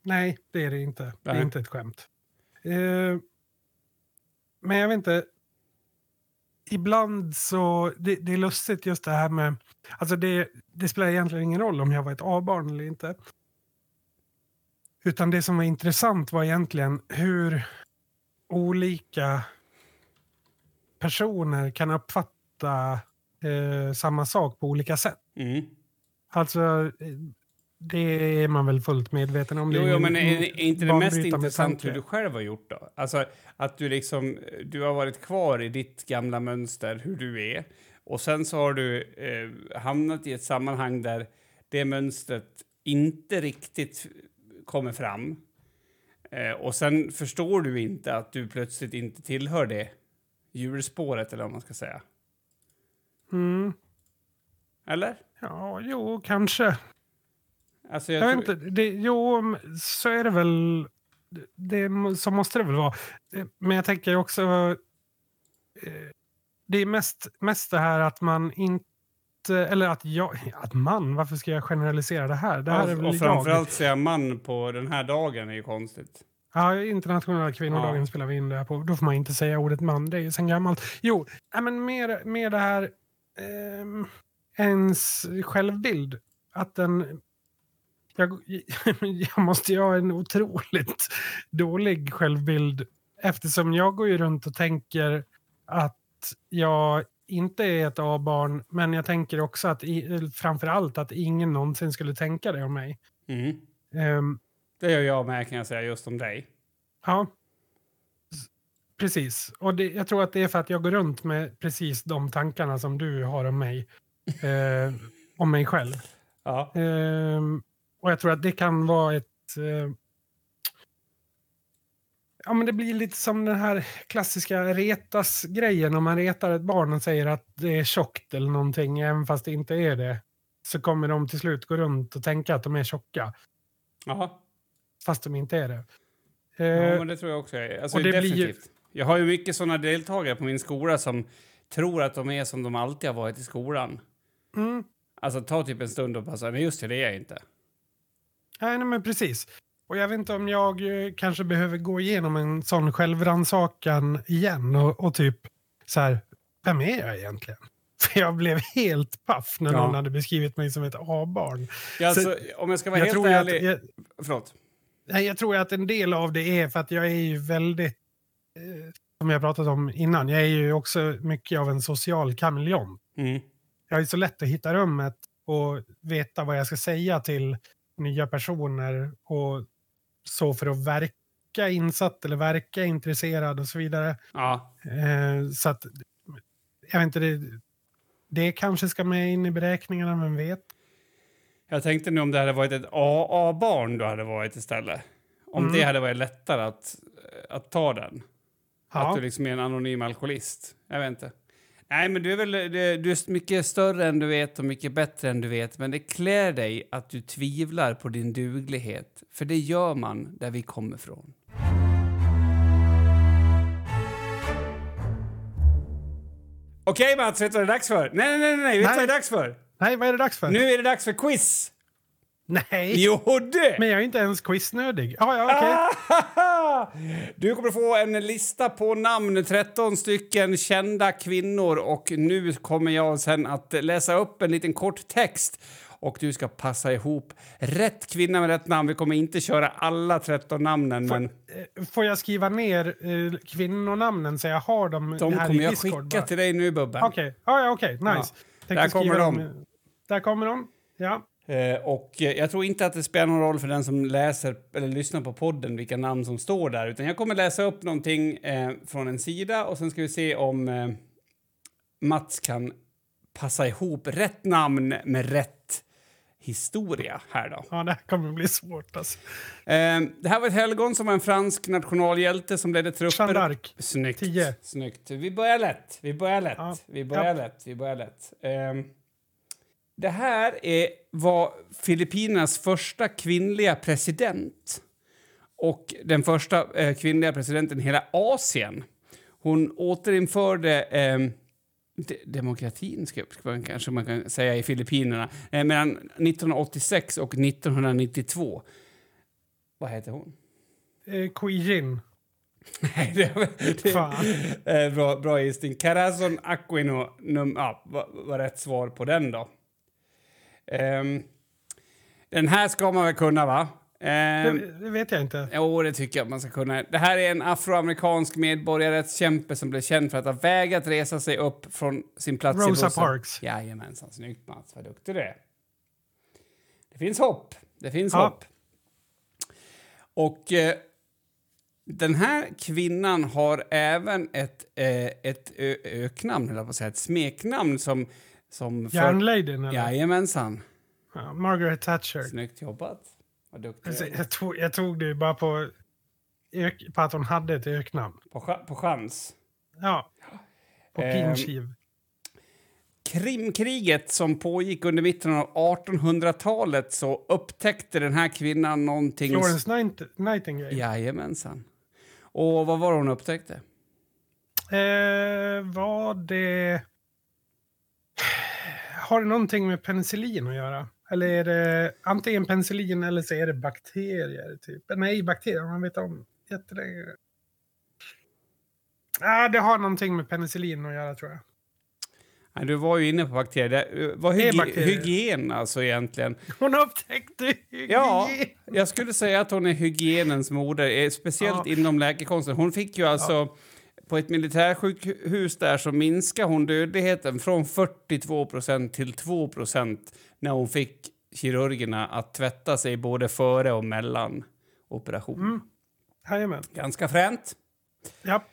Nej, det är det inte. Det är inte ett skämt. Eh, men jag vet inte. Ibland så... Det, det är lustigt just det här med... Alltså det, det spelar egentligen ingen roll om jag var ett A-barn eller inte. Utan det som var intressant var egentligen hur olika personer kan uppfatta eh, samma sak på olika sätt. Mm. Alltså, eh, det är man väl fullt medveten om. Det Jo, jo, men är, är inte det mest intressant hur du själv har gjort då? Alltså att du liksom, du har varit kvar i ditt gamla mönster, hur du är. Och sen så har du eh, hamnat i ett sammanhang där det mönstret inte riktigt kommer fram. Eh, och sen förstår du inte att du plötsligt inte tillhör det djurspåret, eller vad man ska säga. Mm. Eller? Ja, jo, kanske. Alltså, Jag, jag vet inte. Det, jo, så är det väl. Det, så måste det väl vara. Eh, Men jag tänker också... eh, Det är mest, mest det här att man inte... Eller att jag... Att man? Varför ska jag generalisera det här? Det här är och, väl och jag. framförallt säga man på den här dagen är ju konstigt. Ja, internationella kvinnodagen Ja. spelar vi in det här på. Då får man inte säga ordet man, det är ju sen gammalt. Jo, ja, men mer, mer det här ehm, ens självbild. Att den... Jag, jag måste ju ha en otroligt dålig självbild eftersom jag går ju runt och tänker att jag inte är ett A-barn, men jag tänker också att framför allt att ingen någonsin skulle tänka det om mig. Mm. Ehm, Det gör jag med kan jag säga just om dig. Ja, precis. Och det, jag tror att det är för att jag går runt med precis de tankarna som du har om mig. Eh, om mig själv. Ja. Ehm, och jag tror att det kan vara ett... Eh, ja, men det blir lite som den här klassiska retas-grejen. Om man retar ett barn och säger att det är tjockt eller någonting, även fast det inte är det. Så kommer de till slut gå runt och tänka att de är tjocka, Ja. fast de inte är det. ja, Eh, men det tror jag också. är- Alltså, och det blir definitivt. Jag har ju mycket sådana deltagare på min skola som tror att de är som de alltid har varit i skolan. mm. Alltså ta typ en stund och säga, nej just det, det är jag inte. Nej, nej, men precis. Och jag vet inte om jag eh, kanske behöver gå igenom en sån självrannsakan igen och, och typ så här, vem är jag egentligen? För jag blev helt paff när Ja. någon hade beskrivit mig som ett A-barn. Ja, Så- alltså, om jag ska vara Jag helt ju att, ärlig... jag, Förlåt. nej, jag tror att en del av det är för att jag är ju väldigt, eh, som jag pratat om innan, jag är ju också mycket av en social kameleont. Mm. jag är så lätt att hitta rummet och veta vad jag ska säga till nya personer och så för att verka insatt eller verka intresserad och så vidare. Ja. Eh, så att, jag vet inte, det, det kanske ska med in i beräkningarna, vem vet? Jag tänkte nu om det hade varit ett AA-barn du hade varit istället. Om Mm. det hade varit lättare att, att ta den. Att Ja, du liksom är en anonym alkoholist. Jag vet inte. Nej, men du är väl du är mycket större än du vet och mycket bättre än du vet. Men det klär dig att du tvivlar på din duglighet. För det gör man där vi kommer ifrån. Okej Mats, vet du vad det är dags för? Nej, nej, nej, nej. vet du vad det är dags för? Nej, vad är det dags för? Nu är det dags för quiz! Nej, Jo, det! men jag är inte ens quiznödig. Ah, ja, okej. Du kommer få en lista på namn, 13 stycken kända kvinnor och nu kommer jag sen att läsa upp en liten kort text och du ska passa ihop rätt kvinna med rätt namn. Vi kommer inte köra alla 13 namnen, men Eh, Får jag skriva ner eh, kvinnonamnen så jag har dem de här kommer i jag Discord? skicka bara? till dig nu, Bubben. Okej, ah, ja, okej. nice. Ja. Där kommer de. dem. Där kommer de. Ja. Eh, och jag tror inte att det spelar någon roll för den som läser eller lyssnar på podden vilka namn som står där, utan jag kommer läsa upp någonting eh, från en sida och sen ska vi se om eh, Mats kan passa ihop rätt namn med rätt historia här då. ja, det här kommer bli svårt alltså. Det här var ett helgon som var en fransk nationalhjälte som ledde trupper... Jeanne d'Arc. Snyggt. Tio. Snyggt. Vi börjar lätt. Vi börjar lätt. Ja. Vi börjar Ja. lätt. Vi börjar lätt. Det här är, var Filippinernas första kvinnliga president och den första eh, kvinnliga presidenten i hela Asien. Hon återinförde ehm, de demokratin, ska, ska man, kanske man kan säga, i Filippinerna eh, mellan 1986 och 1992. Vad heter hon? Eh, Kui Jin. Nej, det, det, Fan. Eh, bra, bra gissning. Carazon Aquino num, ja, var, var rätt svar på den då. Ehm, den här ska man väl kunna, va? Ehm, Det, det vet jag inte. Jo, det tycker jag man ska kunna. Det här är en afroamerikansk medborgarrättskämpe som blev känd för att ha vägrat resa sig upp från sin plats i Rosa. Parks. Jajamensan, snyggt Mats, vad duktig du är. Det finns hopp, det finns Ja. hopp. Och eh, den här kvinnan har även ett, eh, ett ö- öknamn, eller på att säga, ett smeknamn som... som för- Järnladyn eller? Jajamensan. Ja, Margaret Thatcher. Snyggt jobbat. Vad duktig Alltså, jag, tog, jag tog det bara på, på att hon hade ett öknamn. På, på chans. Ja. På Ehm, pinskiv. Krimkriget som pågick under mitten av 1800-talet så upptäckte den här kvinnan någonting... Florence Night Nightingale. Jajamensan. Och vad var det hon upptäckte? Eh, var det... Har det någonting med penicillin att göra? Eller är det antingen penicillin eller så är det bakterier? Typ. Nej, bakterier. Man vet om jättelänge. Ah, det har någonting med penicillin att göra tror jag. Nej, du var ju inne på bakterier. Det är hygi- bakterier. hygien alltså egentligen. Hon upptäckte Ja, hygien. jag skulle säga att hon är hygienens moder, eh, speciellt Ja. inom läkekonsten. Hon fick ju alltså... På ett militärsjukhus där så minskade hon dödligheten från 42% till 2% när hon fick kirurgerna att tvätta sig både före och mellan operationen. Mm. Jajamän. Ganska fränt. Ja.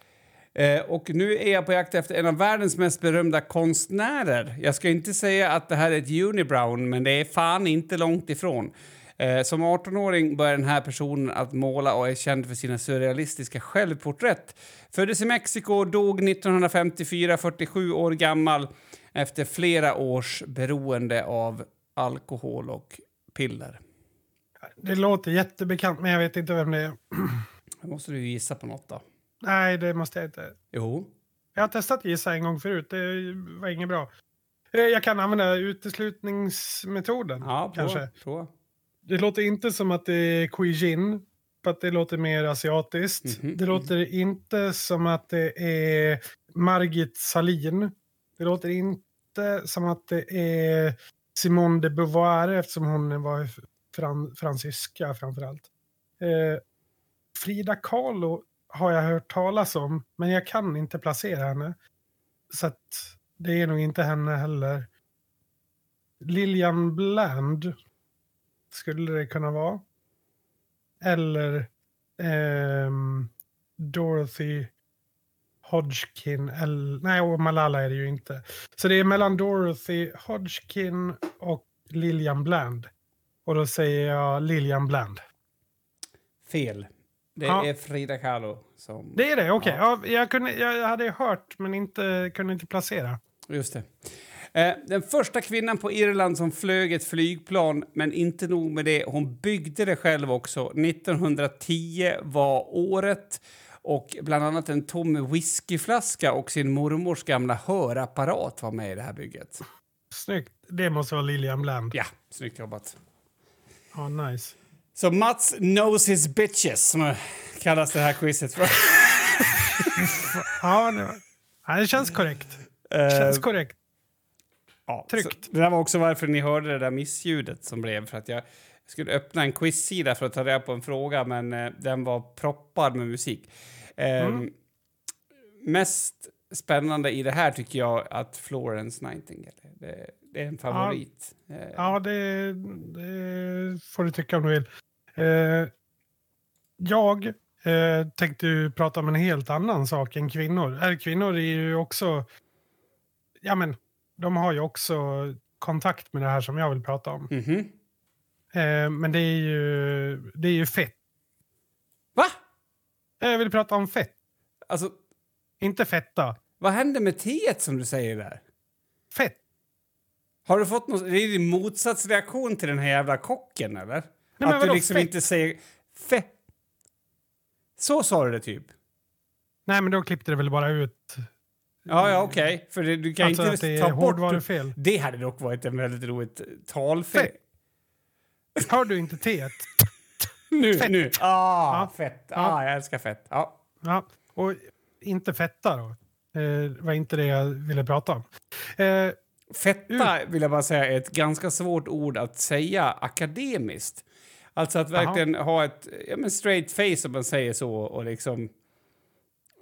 Eh, och nu är jag på jakt efter en av världens mest berömda konstnärer. Jag ska inte säga att det här är ett unibrown, men det är fan inte långt ifrån. Eh, som 18-åring började den här personen att måla och är känd för sina surrealistiska självporträtt. Föddes i Mexiko dog 1954, 47 år gammal efter flera års beroende av alkohol och piller. Det låter jättebekant, men jag vet inte vem det är. Då måste du gissa på något då. Nej, det måste jag inte. Jo. Jag har testat gissa en gång förut. Det var inget bra. Eh, Jag kan använda uteslutningsmetoden. Ja, prova. kanske. Det låter inte som att det är Kuijin. För att det låter mer asiatiskt. Mhm, Det låter inte som att det är Margit Salin. Det låter inte som att det är Simone de Beauvoir eftersom hon var fran fransyska framförallt. Eh, Frida Kahlo har jag hört talas om, men jag kan inte placera henne. Så att det är nog inte henne heller. Lilian Bland skulle det kunna vara. Eller ehm, Dorothy Hodgkin. Eller, nej, och Malala är det ju inte. Så det är mellan Dorothy Hodgkin och Lilian Bland. Och då säger jag Lilian Bland. Fel. Det Ja. är Frida Kahlo som... Det är det, okej. Ja. Ja. jag, kunde, jag hade hört men inte, kunde inte placera. Just det. Eh, den första kvinnan på Irland som flög ett flygplan, men inte nog med det, hon byggde det själv också. 1910 var året och bland annat en tom whiskyflaska och sin mormors gamla hörapparat var med i det här bygget. Snyggt. Det måste vara Lilian Bland. Ja, snyggt jobbat. Ja, nice. Så Mats knows his bitches, som kallas det här quizet för. Ja, det, känns korrekt. Det känns Eh, korrekt. Ja, Tryggt. så Det där var också varför ni hörde det där missljudet som blev. För att jag skulle öppna en quizsida för att ta reda på en fråga, men eh, den var proppad med musik. Eh, Mm. Mest spännande i det här tycker jag att Florence Nightingale. Det, det är en favorit. Eh, Ja, det, det får du tycka om du vill. Eh, jag eh, tänkte ju prata om en helt annan sak än kvinnor. Äh, kvinnor är ju också... Ja, men de har ju också kontakt med det här som jag vill prata om. mhm. Eh, men det är ju, det är ju fett. Va? Jag vill prata om fett, Alltså, inte fetta. vad hände med teet som du säger där? Fett. Har du fått något, det är din motsatsreaktion till den här jävla kocken, eller? men att du liksom fett? inte säger fe. Så sa du det typ? Nej, men då klippte det väl bara ut. Ja, ja, okej. För det, du kan Alltså inte att det är ta bort... hårdvarufel. Det hade dock varit en väldigt roligt talfel. Fett. Hör du inte teet? Nu, Fett. nu. Ah, Ja. fett. Ja. Ah, jag älskar fett. Ja. Ja, och inte fetta då. Eh, var inte det jag ville prata om. Eh, Fetta vill jag bara säga är ett ganska svårt ord att säga akademiskt. Alltså att verkligen ha ett ja, men straight face om man säger så och liksom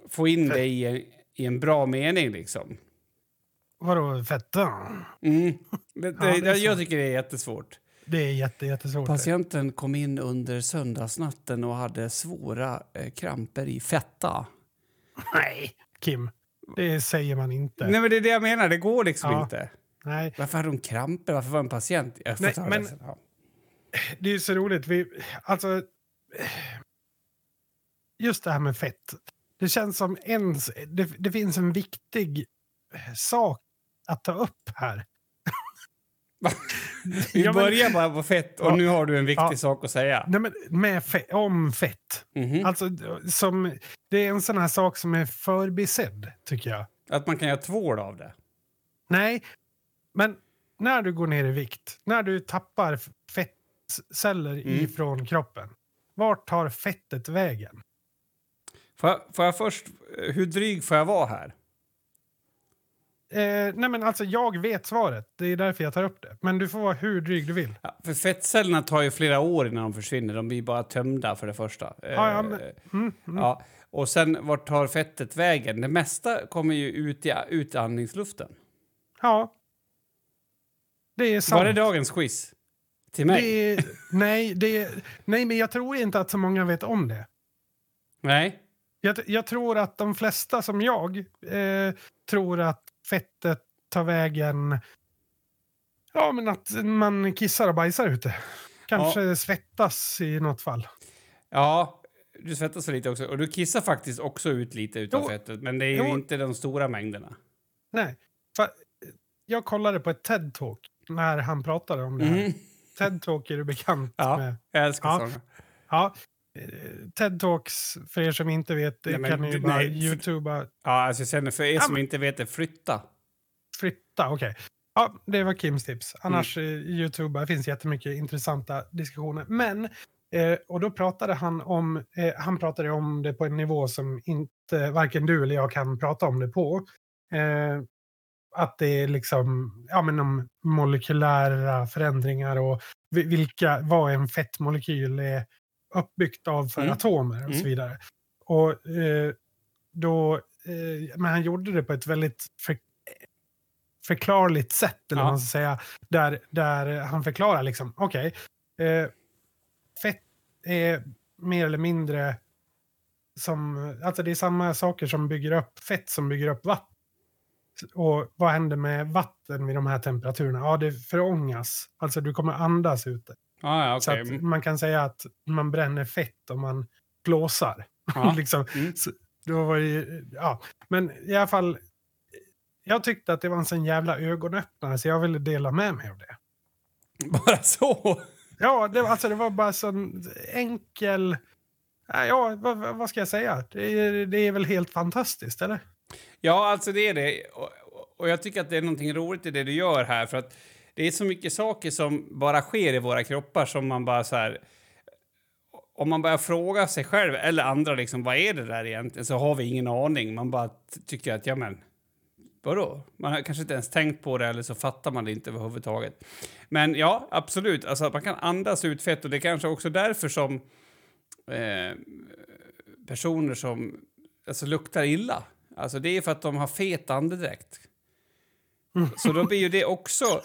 få in det i en, i en bra mening liksom. vadå fetta? Mm. Det, det, Ja, det jag tycker det är jättesvårt. Det är jätte, jättesvårt. Patienten kom in under söndagsnatten och hade svåra eh, kramper i fetta. Nej, Kim. Det säger man inte. Nej, men det är det jag menar. Det går liksom Ja. inte. Nej, Varför hade hon kramper? Varför var en patient? Jag Nej, det men- sen. Ja. det är så roligt. Vi, alltså, just det här med fett. Det känns som en, det, det finns en viktig sak att ta upp här. Vi Ja, börjar bara på fett och Ja. nu har du en viktig Ja. sak att säga. Nej, men med fe, om fett. Mhm. Alltså, som, det är en sån här sak som är förbisedd, tycker jag. Att man kan göra tvål av det. Nej, men när du går ner i vikt, när du tappar fettceller Mm. ifrån kroppen, vart tar fettet vägen? Får jag, får jag först... eh, Hur dryg får jag vara här? Eh, nej men alltså jag vet svaret, det är därför jag tar upp det. Men du får vara hur dryg du vill. Ja, för fettcellerna tar ju flera år innan de försvinner. De blir bara tömda för det första. Eh, Ja, ja, men- Mm, mm. ja. Och sen vart tar fettet vägen? Det mesta kommer ju ut i utandningsluften. ja. Det är sant. Var det dagens quiz? Till mig? Det är, nej, det är, nej, men jag tror inte att så många vet om det. Nej? Jag, jag tror att de flesta som jag eh, tror att fettet tar vägen... Ja, men att man kissar och bajsar ute. Kanske svettas i något fall. Ja, du svettas lite också. Och du kissar faktiskt också ut lite utav Jo. fettet. Men det är ju Jo. inte de stora mängderna. Nej. Jag kollade på ett TED-talk när han pratade om det här. Mhm. TED-talk är du bekant Ja. med. Jag älskar Ja. sådana. Ja. Eh, TED-talks, för er som inte vet, det Nej, men kan ni du- ju bara nej, youtuba. Ja, alltså känner för er Ja, som men- inte vet det, flytta. Flytta, okej. Ja, det var Kims tips. Annars Mm. eh, Youtube, det finns jättemycket intressanta diskussioner. Men, eh, och då pratade han om, eh, han pratade om det på en nivå som inte varken du eller jag kan prata om det på. Eh, att det är liksom, ja men om molekylära förändringar och vi- vilka, vad en fettmolekyl är uppbyggt av för Mm. atomer och så Mm. vidare. Och eh, då, eh, men han gjorde det på ett väldigt för, förklarligt sätt, eller Ja. man ska säga. Där, där han förklarar liksom, okej, eh, fett är mer eller mindre som, alltså det är samma saker som bygger upp fett som bygger upp vatten. Och vad händer med vatten vid de här temperaturerna? Ja, det förångas. Alltså du kommer andas ute. Ja, ja, Så att man kan säga att man bränner fett om man blåsar. Ja. liksom. Mm. Så, då var ju- ja. Men i alla fall, jag tyckte att det var en sån jävla ögonöppnare så jag ville dela med mig av det. Bara så? Ja, det, alltså det var bara sån enkel... Ja, vad, vad ska jag säga? Det är, det är väl helt fantastiskt, eller? Ja, alltså det är det. Och, och jag tycker att det är någonting roligt i det du gör här. För att det är så mycket saker som bara sker i våra kroppar som man bara så här... Om man börjar fråga sig själv eller andra liksom, vad är det där egentligen så har vi ingen aning. Man bara tycker att, ja men, vadå? Man har kanske inte ens tänkt på det eller så fattar man det inte överhuvudtaget. Men ja, absolut, alltså man kan andas ut fett och det är kanske också därför som eh, personer som alltså, luktar illa, alltså det är för att de har fet andedräkt. Så då blir ju det också...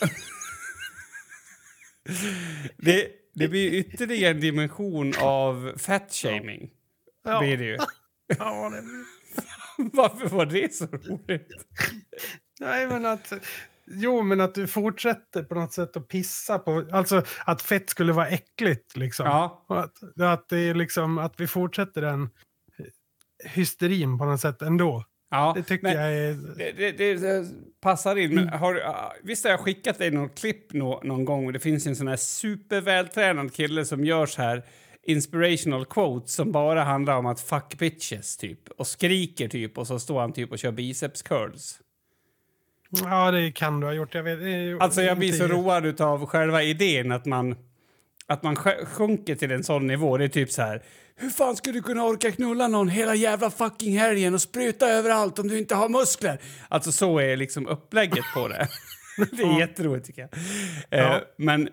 det, det blir ju ytterligare en dimension av fat-shaming. Ja. Blir det ju. Ja, det... Varför var det så roligt? Nej, men att... Jo, men att du fortsätter på något sätt att pissa på... Alltså att fett skulle vara äckligt, liksom. Ja, Att, att, det är liksom, att vi fortsätter den hysterin på något sätt ändå. Ja. Det tycker jag är... Det, det, det, det passar in. Men Har, ah, visst har jag skickat dig något klipp nå, någon gång? Det finns en sån här supervältränad kille som gör så här inspirational quotes som bara handlar om att fuck bitches typ och skriker typ och så står han typ och kör biceps curls. Ja, det kan du ha gjort. Jag vet, är- Alltså jag blir så road av själva idén att man att man sj- sjunker till en sån nivå. Det är typ så här. Hur fan ska du kunna orka knulla någon hela jävla fucking helgen och spruta överallt om du inte har muskler? Alltså så är liksom upplägget på det. det är jätteroligt tycker jag. Eh, Ja. men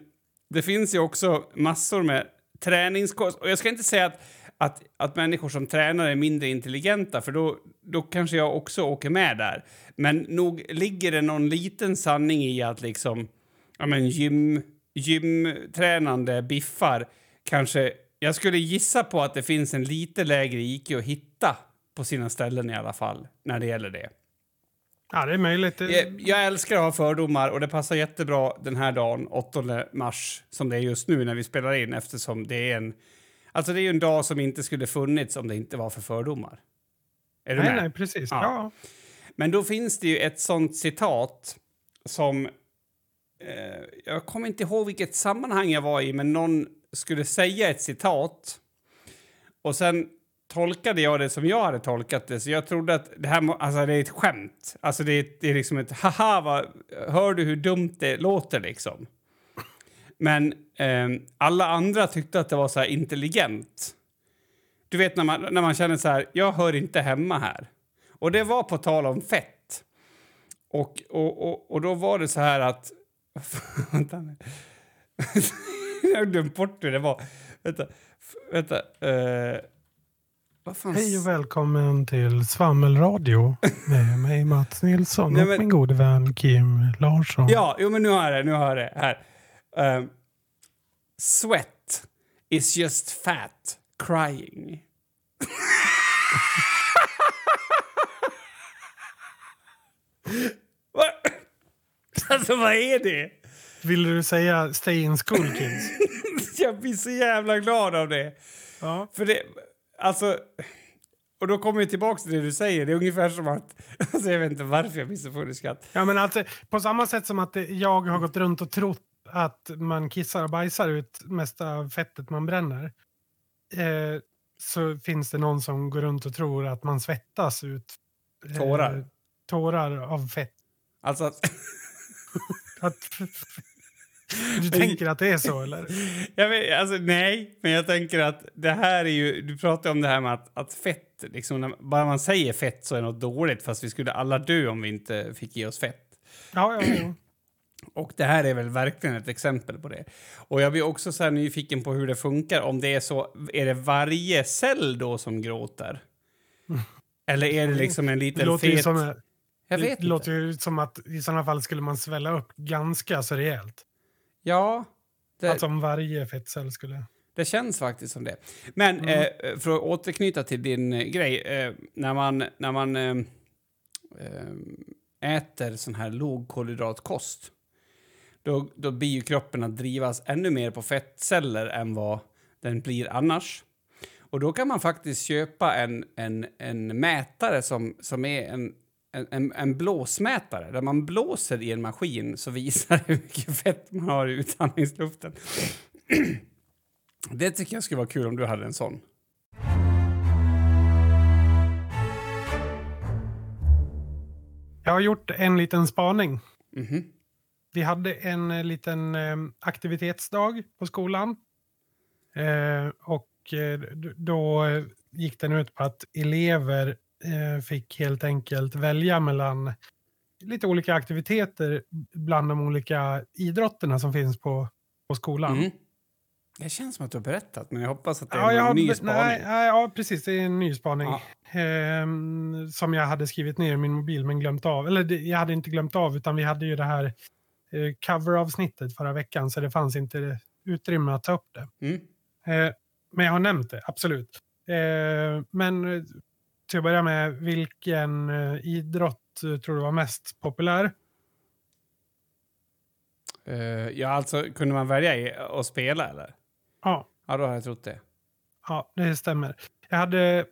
det finns ju också massor med träningskost. Och jag ska inte säga att, att, att människor som tränar är mindre intelligenta för då, då kanske jag också åker med där. Men nog ligger det någon liten sanning i att liksom ja, men gym, gymtränande biffar kanske... Jag skulle gissa på att det finns en lite lägre IQ att hitta på sina ställen i alla fall, när det gäller det. Ja, det är möjligt. Jag, jag älskar att ha fördomar och det passar jättebra den här dagen, 8 mars, som det är just nu när vi spelar in eftersom det är en... Alltså det är ju en dag som inte skulle funnits om det inte var för fördomar. Är du Nej, med? nej, precis. Ja. Ja. Men då finns det ju ett sånt citat som... Eh, jag kommer inte ihåg vilket sammanhang jag var i, men någon skulle säga ett citat. Och sen tolkade jag det som jag hade tolkat det, så jag trodde att det här alltså, det är ett skämt. Alltså det är, det är liksom ett haha, vad, hör du hur dumt det låter liksom? Men eh, alla andra tyckte att det var så här intelligent. Du vet när man, när man känner så här, jag hör inte hemma här. Och det var på tal om fett. Och, och, och, och då var det så här att... Vänta nu. jag glömt bort hur det var. Vänta. Vänta. eh, vad fan... Hej och välkommen till Svammelradio med mig Mats Nilsson Nej, och men- min gode vän Kim Larsson. Ja, jo, men nu har jag det. Nu har jag det. Här. Eh, sweat is just fat crying. Alltså, vad är det? Vill du säga stay in school kids? Jag blir så jävla glad av det. ja. För det, alltså... Och då kommer vi tillbaka till det du säger. Det är ungefär som att... Alltså jag vet inte varför jag blir så full i skratt. ja, men alltså, på samma sätt som att jag har gått runt och trott att man kissar och bajsar ut mesta av fettet man bränner. Eh, så finns det någon som går runt och tror att man svettas ut eh, Tårar. tårar av fett. Alltså du tänker att det är så eller? Vet, alltså nej, men jag tänker att det här är ju... Du pratar om det här med att, att fett, liksom, när, bara man säger fett så är något dåligt fast vi skulle alla dö om vi inte fick ge oss fett. Ja, ja, ja. Och det här är väl verkligen ett exempel på det. Och jag blir också så nyfiken på hur det funkar. Om det är så, är det varje cell då som gråter? Eller är det liksom en Det liten låter ju fet... som, jag det vet inte. låter ju som att i sådana fall skulle man svälla upp ganska så rejält. Ja, det, Alltså om varje fettcell skulle... det känns faktiskt som det. Men Mm. eh, för att återknyta till din eh, grej. Eh, när man, när man eh, eh, äter sån här lågkolhydratkost då, då blir ju kroppen att drivas ännu mer på fettceller än vad den blir annars. Och då kan man faktiskt köpa en, en, en mätare som, som är en, en, en, blåsmätare där man blåser i en maskin så visar det hur mycket fett man har i utandningsluften. det tycker jag skulle vara kul om du hade en sån. Jag har gjort en liten spaning. Mhm. Vi hade en eh, liten eh, aktivitetsdag på skolan. Eh, och då gick den ut på att elever fick helt enkelt välja mellan lite olika aktiviteter bland de olika idrotterna som finns på, på skolan. Mhm. Det känns som att du har berättat, men jag hoppas att det är Ja, en har, ny spaning. nej, nej, ja, precis. Det är en ny spaning. Ja. Ehm, som jag hade skrivit ner i min mobil men glömt av. Eller det, jag hade inte glömt av utan vi hade ju det här eh, coveravsnittet förra veckan så det fanns inte utrymme att ta upp det. Mm. Eh, men jag har nämnt det, absolut. Eh, men eh, till att börja med, vilken eh, idrott eh, tror du var mest populär? Eh, ja, alltså, kunde man välja att spela, eller? Ja, Ja, då har jag trott det. ja, det stämmer. Jag hade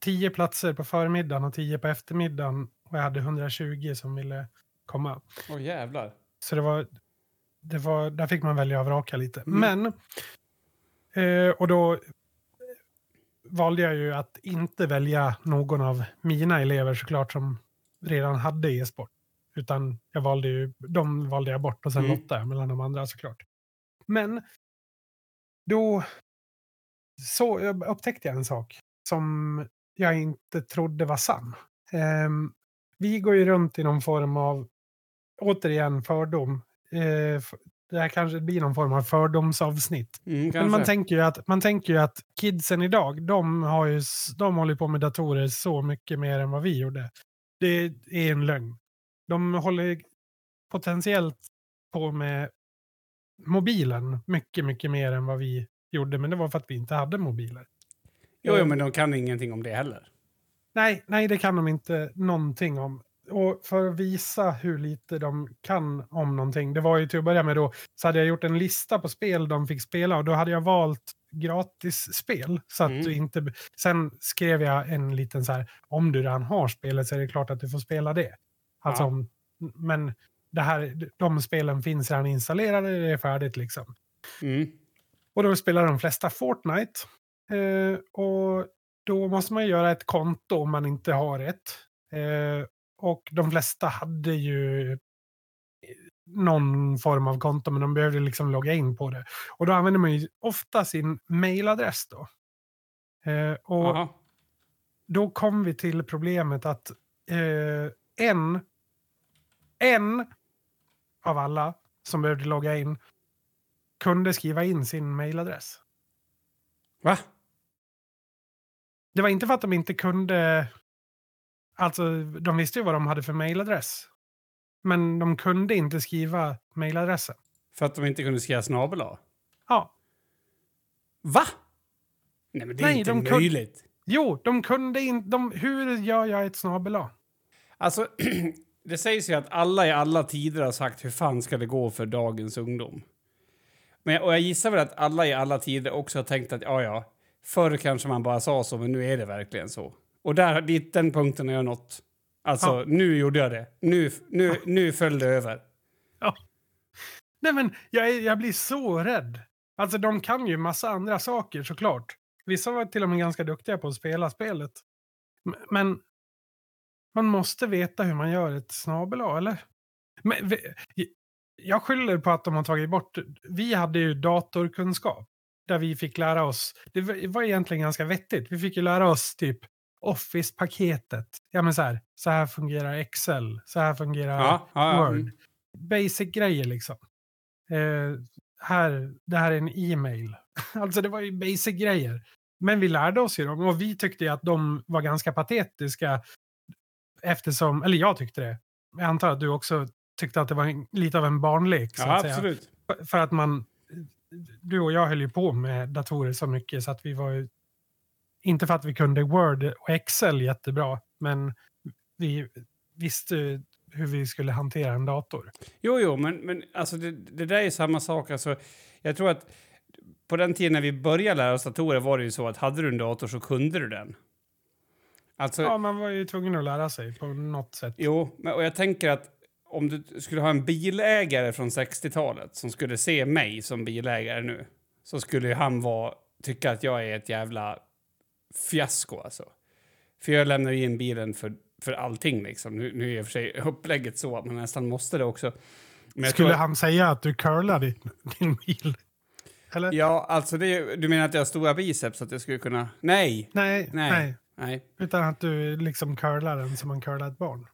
10 platser på förmiddagen och 10 på eftermiddagen och jag hade 120 som ville komma. Åh, jävlar. Så det var, det var, där fick man välja och vraka lite. Mm. Men, eh, och då valde jag ju att inte välja någon av mina elever såklart som redan hade e-sport. Utan jag valde ju, de valde jag bort och sen Mm. lottade jag mellan de andra såklart. Men då så upptäckte jag en sak som jag inte trodde var sann. Ehm, vi går ju runt i någon form av, återigen fördom. Eh, det här kanske blir någon form av fördomsavsnitt. Mm, Men man tänker, ju att, man tänker ju att kidsen idag, de, har ju, de håller på med datorer så mycket mer än vad vi gjorde. Det är en lögn. De håller potentiellt på med mobilen mycket, mycket mer än vad vi gjorde. Men det var för att vi inte hade mobiler. Jo, jo, men de kan ingenting om det heller. Nej, nej, det kan de inte någonting om. Och för att visa hur lite de kan om någonting, det var ju till att börja med då, så hade jag gjort en lista på spel de fick spela och då hade jag valt gratisspel. Så att Mm. du inte, sen skrev jag en liten så här, om du redan har spelet så är det klart att du får spela det. Alltså, Ja. om, men det här, de spelen finns redan installerade, det är färdigt liksom. Mm. Och då spelar de flesta Fortnite. Eh, och då måste man göra ett konto om man inte har ett. Eh, och de flesta hade ju eh, någon form av konto, men de behövde liksom logga in på det. Och då använder man ju ofta sin mailadress då. Eh, och Jaha. då kom vi till problemet att eh, en, en av alla som behövde logga in kunde skriva in sin mailadress. Va? Det var inte för att de inte kunde... Alltså, de visste ju vad de hade för mailadress. Men de kunde inte skriva mailadressen. För att de inte kunde skriva snabel A? Ja. Va? Nej, men det är Nej, inte de kun- möjligt. Jo, de kunde inte... De, hur gör jag ett snabel A? Alltså, det sägs ju att alla i alla tider har sagt hur fan ska det gå för dagens ungdom. Men, och jag gissar väl att alla i alla tider också har tänkt att ja, ja, förr kanske man bara sa så, men nu är det verkligen så. Och där, dit, den punkten har jag nått. Alltså, Ja. nu gjorde jag det. Nu, nu, nu föll det över. Nej, men jag, är- jag blir så rädd. Alltså, de kan ju massa andra saker såklart. Vissa var till och med ganska duktiga på att spela spelet. Men man måste veta hur man gör ett snabel eller? Men, jag skyller på att de har tagit bort... Vi hade ju datorkunskap. Där vi fick lära oss... Det var egentligen ganska vettigt. Vi fick ju lära oss typ Office-paketet. Ja, men så här. Så här fungerar Excel. Så här fungerar Ja, ja. Word. Mm. Basic-grejer liksom. Eh, här, det här är en e-mail. alltså det var ju basic-grejer. Men vi lärde oss ju dem och vi tyckte ju att de var ganska patetiska. Eftersom, eller jag tyckte det. Jag antar att du också tyckte att det var en, lite av en barnlek. Så Ja, att säga. absolut. För- För att man, du och jag höll ju på med datorer så mycket så att vi var ju, inte för att vi kunde Word och Excel jättebra, men vi visste hur vi skulle hantera en dator. Jo, jo, men, men alltså det, det där är samma sak. Alltså, jag tror att på den tiden när vi började lära oss datorer var det ju så att hade du en dator så kunde du den. Alltså, Ja, man var ju tvungen att lära sig på något sätt. Jo, men, och jag tänker att om du skulle ha en bilägare från 60-talet som skulle se mig som bilägare nu så skulle han vara, tycka att jag är ett jävla fiasko alltså. För jag lämnar in bilen för, för allting liksom. Nu, nu är i och för sig upplägget så att man nästan måste det också. Men Skulle tror- han säga att du curlar din, din bil? Eller? Ja, alltså det, du menar att jag har stora biceps så att jag skulle kunna... Nej, Nej, Nej. nej, nej. Utan att du liksom curlar den som man curlar ett barn.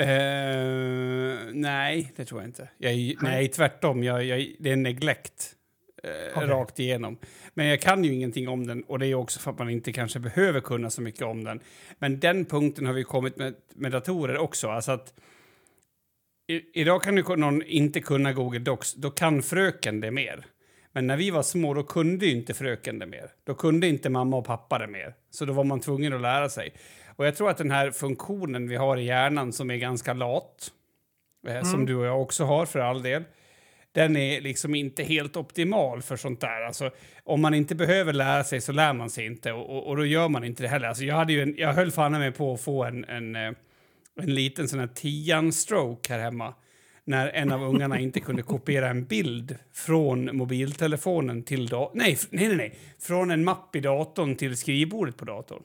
Eh, nej, det tror jag inte. Jag, är- nej, tvärtom. Jag, jag, det är neglect. Eh, Okej. Rakt igenom. Men jag kan ju ingenting om den och det är också för att man inte kanske behöver kunna så mycket om den. Men den punkten har vi kommit med, med datorer också. Alltså att i, idag kan ju någon inte kunna Google Docs, då kan fröken det mer. Men när vi var små då kunde ju inte fröken det mer. Då kunde inte mamma och pappa det mer. Så då var man tvungen att lära sig. Och jag tror att den här funktionen vi har i hjärnan som är ganska lat, eh, som du och jag också har för all del, den är liksom inte helt optimal för sånt där. Alltså, om man inte behöver lära sig så lär man sig inte och, och, och då gör man inte det heller. Alltså, jag, hade ju en, jag höll fan med på att få en, en, eh, en liten sån här tian-stroke här hemma när en av ungarna inte kunde kopiera en bild från mobiltelefonen till datorn. Nej, nej, nej. Från en mapp i datorn till skrivbordet på datorn.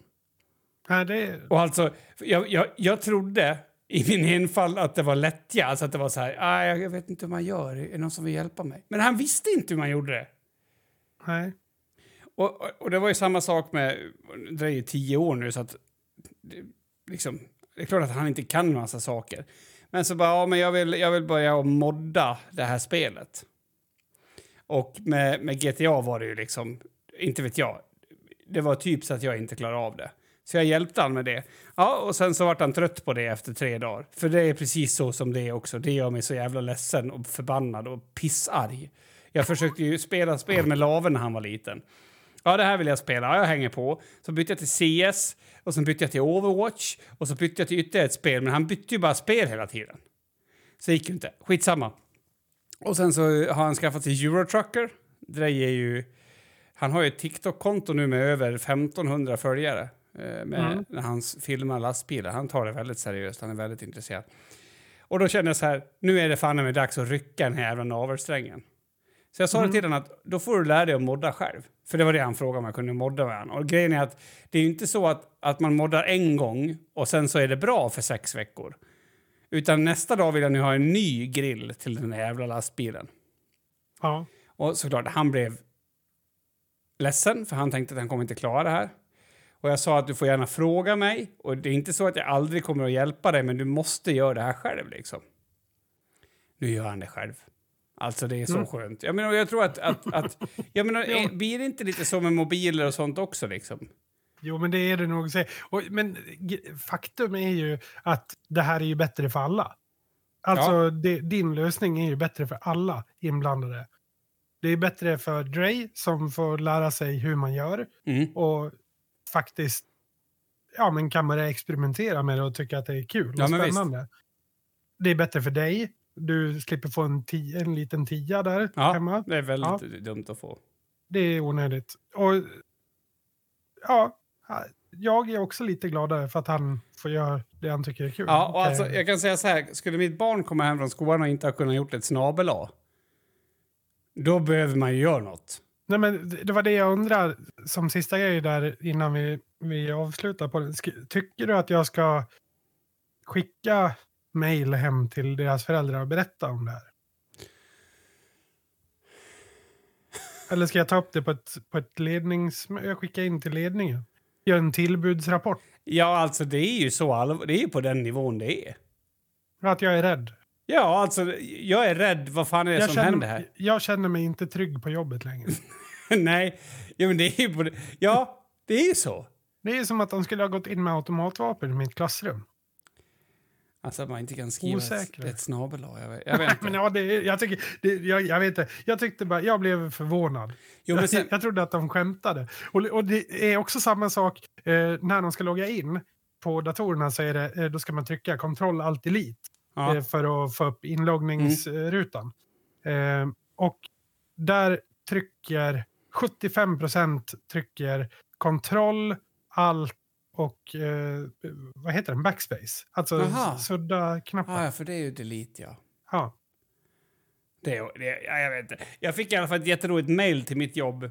Nej, det, Och alltså, jag, jag, jag trodde i min enfald att det var lättja. Alltså att det var så här, ah, jag, vet inte hur man gör, är det någon som vill hjälpa mig? Men han visste inte hur man gjorde det. nej. Och, och, och det var ju samma sak med, det är ju tio år nu så att, det, liksom, det är klart att han inte kan massa saker. Men så bara, ja men jag vill, jag vill börja och modda det här spelet. Och med, med GTA var det ju liksom, inte vet jag, det var typ så att jag inte klarade av det. Så jag hjälpte han med det. Ja, och sen så vart han trött på det efter tre dagar. För det är precis så som det är också. Det gör mig så jävla ledsen och förbannad och pissarg. Jag försökte ju spela spel med laven när han var liten. Ja, det här vill jag spela. Ja, jag hänger på. Så bytte jag till CS och sen bytte jag till Overwatch och så bytte jag till ytterligare ett spel. Men han bytte ju bara spel hela tiden. Så det gick ju inte. Skitsamma. Och sen så har han skaffat sig Eurotrucker. Det är ju... Han har ju ett TikTok-konto nu med över 1500 följare eh, Med, Mm. När han filmar lastbilar. Han tar det väldigt seriöst. Han är väldigt intresserad. Och då kände jag så här, nu är det fan med dags att rycka den här jävla navelsträngen. Så jag sa Mm. det till honom att då får du lära dig att modda själv. För det var det han frågade om jag kunde modda med honom. Och grejen är att det är inte så att, att man moddar en gång och sen så är det bra för sex veckor. Utan nästa dag vill jag nu ha en ny grill till den här jävla lastbilen. Ja. Och såklart, han blev ledsen för han tänkte att han kommer inte klara det här. Och jag sa att du får gärna fråga mig och det är inte så att jag aldrig kommer att hjälpa dig men du måste göra det här själv liksom. Nu gör han det själv. Alltså det är så Mm. skönt. Jag menar, jag tror att, att, att jag menar, Ja. blir det inte lite så med mobiler och sånt också liksom? Jo, men det är det nog. Och, men faktum är ju att det här är ju bättre för alla. Alltså, det, din lösning är ju bättre för alla inblandade. Det är bättre för Dre som får lära sig hur man gör Mm. och faktiskt ja, men kan börja experimentera med det och tycka att det är kul Ja, och spännande. Det är bättre för dig. Du slipper få en, ti- en liten tia där Ja, hemma. det är väldigt dumt att få. Det är onödigt. Och ja, jag är också lite gladare för att han får göra det han tycker är kul. Ja, och alltså, jag kan säga så här, skulle mitt barn komma hem från skolan och inte ha kunnat gjort ett snabel då behöver man ju göra något. Nej, men det var det jag undrar som sista grej där innan vi, vi avslutar på. Sk- Tycker du att jag ska skicka mejl hem till deras föräldrar och berätta om det här? Eller ska jag ta upp det på ett, på ett lednings... Jag skickar in till ledningen. Gör en tillbudsrapport. Ja, alltså det är ju så allvar- det är ju på den nivån det är. Att jag är rädd. Ja, alltså jag är rädd. Vad fan är det Jag som händer känner, här? jag känner mig inte trygg på jobbet längre. Nej, ja, men det är ju på det. Ja, det är ju så. Det är som att de skulle ha gått in med automatvapen i mitt klassrum. Alltså att man inte kan skriva ett, Osäker. ett snabel. Jag vet, jag vet inte. Men ja, det, jag, tycker, det, jag, jag vet inte. Jag tyckte bara, jag blev förvånad. Jo, men sen, jag trodde att de skämtade. Och, och det är också samma sak eh, när de ska logga in på datorerna så är det, eh, då ska man trycka kontroll alt delete ja. eh, för att få upp inloggningsrutan. Eh, och där trycker 75% trycker kontroll alt och eh, vad heter den? Backspace. Alltså Jaha. sudda knappar. Ah, ja, för det är ju delete, ja. Ja. Det, det, ja, jag, vet inte. jag fick i alla fall ett jätteroligt mejl till mitt jobb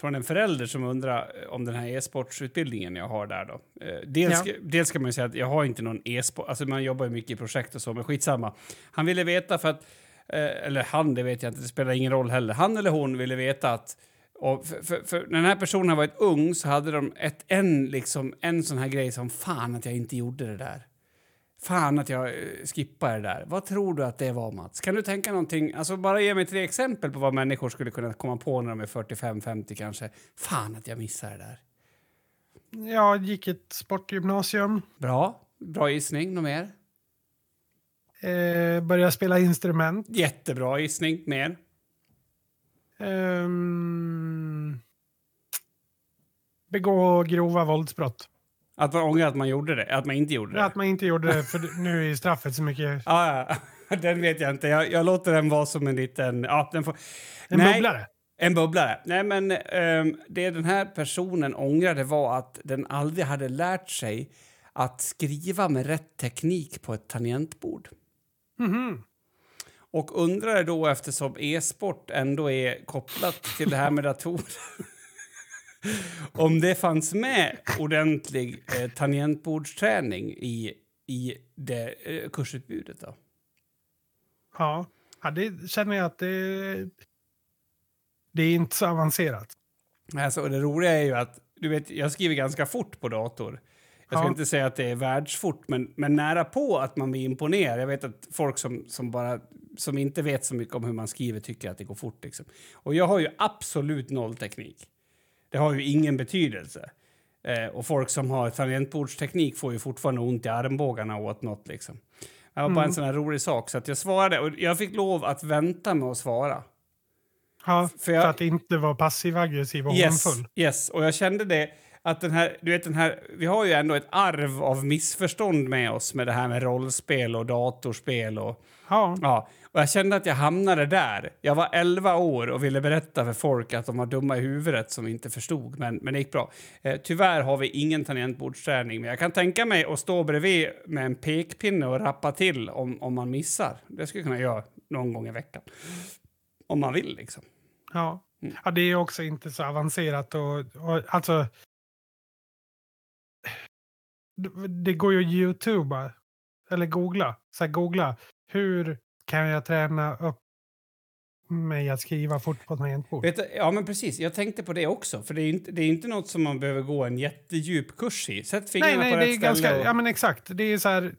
från en förälder som undrar om den här e-sportsutbildningen jag har där. Då. Eh, dels, Ja. dels kan man ju säga att jag har inte någon e-sport, alltså man jobbar ju mycket i projekt och så, men skitsamma. Han ville veta för att, eh, eller han, det vet jag inte, det spelar ingen roll heller. Han eller hon ville veta att och för, för, för när den här personen varit ung så hade de ett, en, liksom, en sån här grej som fan att jag inte gjorde det där. Fan att jag eh, skippade det där. Vad tror du att det var, Mats? Kan du tänka någonting? Alltså bara ge mig tre exempel på vad människor skulle kunna komma på när de är 45-50 kanske. Fan att jag missade det där. Jag gick ett sportgymnasium. Bra. Bra gissning. Något mer? Eh, började spela instrument. Jättebra gissning. Mer? Ehm, begå grova våldsbrott. Att man ångrar att man gjorde det? Att man inte gjorde det? Att man inte gjorde det, för nu är straffet så mycket... Ah, ja. Den vet jag inte. Jag, jag låter den vara som en liten... Ja, den får... En Nej. bubblare. En bubblare. Nej, men ehm, det den här personen ångrade var att den aldrig hade lärt sig att skriva med rätt teknik på ett tangentbord. Mhm. Och undrade då, eftersom e-sport ändå är kopplat till det här med datorer om det fanns med ordentlig eh, tangentbordsträning i, i det eh, kursutbudet. Då. Ja. ja, det känner jag att det... Det är inte så avancerat. Alltså, och det roliga är ju att du vet, jag skriver ganska fort på dator. Jag ska Ja. inte säga att det är världsfort, men, men nära på att man blir imponerad. Jag vet att folk som, som, bara, som inte vet så mycket om hur man skriver tycker att det går fort. Liksom. Och jag har ju absolut noll teknik. Det har ju ingen betydelse. Eh, och folk som har tangentbordsteknik får ju fortfarande ont i armbågarna åt något. Liksom. Det var bara en sån här rolig sak. Så att jag svarade och jag fick lov att vänta med att svara. Ja, För för, jag- att inte vara passiv-aggressiv och Yes, hånfull. yes. Och jag kände det att den här, du vet den här, vi har ju ändå ett arv av missförstånd med oss med det här med rollspel och datorspel och Ja. ja. Och jag kände att jag hamnade där. Jag var 11 år och ville berätta för folk att de var dumma i huvudet som inte förstod, men, men det gick bra. Eh, tyvärr har vi ingen tangentbordsträning, men jag kan tänka mig att stå bredvid med en pekpinne och rappa till om, om man missar. Det skulle jag kunna göra någon gång i veckan. Om man vill liksom. Ja. Mm. ja, det är också inte så avancerat. Och, och, alltså, det, går ju att youtuba, eller googla. Så här, googla. Hur kan jag träna upp mig att skriva fort på tangentbord? Vet du, ja, men precis. Jag tänkte på det också. För det är inte, det är inte något som man behöver gå en jättedjup kurs i. Sätt fingrarna Nej, nej, på det rätt är ställe. ganska... och, Ja, men exakt. Det är så här...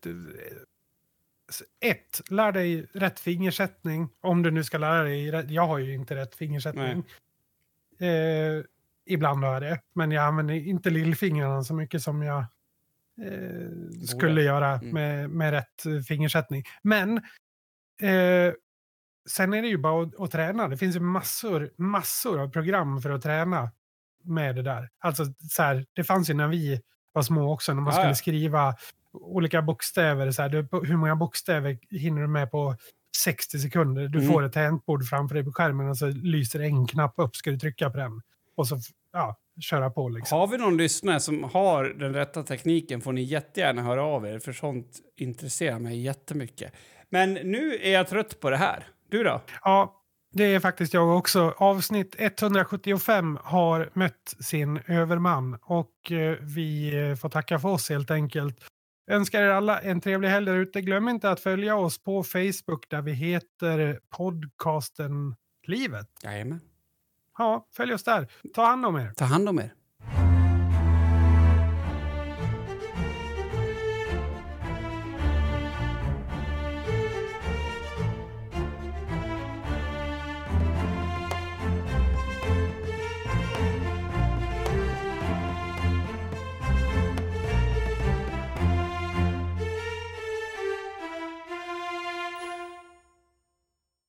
Ett, lär dig rätt fingersättning. Om du nu ska lära dig... Jag har ju inte rätt fingersättning. Eh, ibland har jag det. Men jag använder inte lillfingrarna så mycket som jag eh, skulle göra Mm. med, med rätt fingersättning. Men eh, sen är det ju bara att, att träna. Det finns ju massor, massor av program för att träna med det där. Alltså, så här, det fanns ju när vi var små också, när man Ja, skulle ja. skriva olika bokstäver. Så här, du, hur många bokstäver hinner du med på 60 sekunder? Du Mm. får ett tangentbord framför dig på skärmen och så lyser en knapp upp. Ska du trycka på den? Och så ja, köra på liksom. Har vi någon lyssnare som har den rätta tekniken får ni jättegärna höra av er, för sånt intresserar mig jättemycket. Men nu är jag trött på det här. Du då? Ja, det är faktiskt jag också. Avsnitt 175 har mött sin överman och eh, vi eh, får tacka för oss helt enkelt. Önskar er alla en trevlig helg där ute. Glöm inte att följa oss på Facebook där vi heter podcasten Livet. Jajamän. Ja, följ oss där. Ta hand om er. Ta hand om er.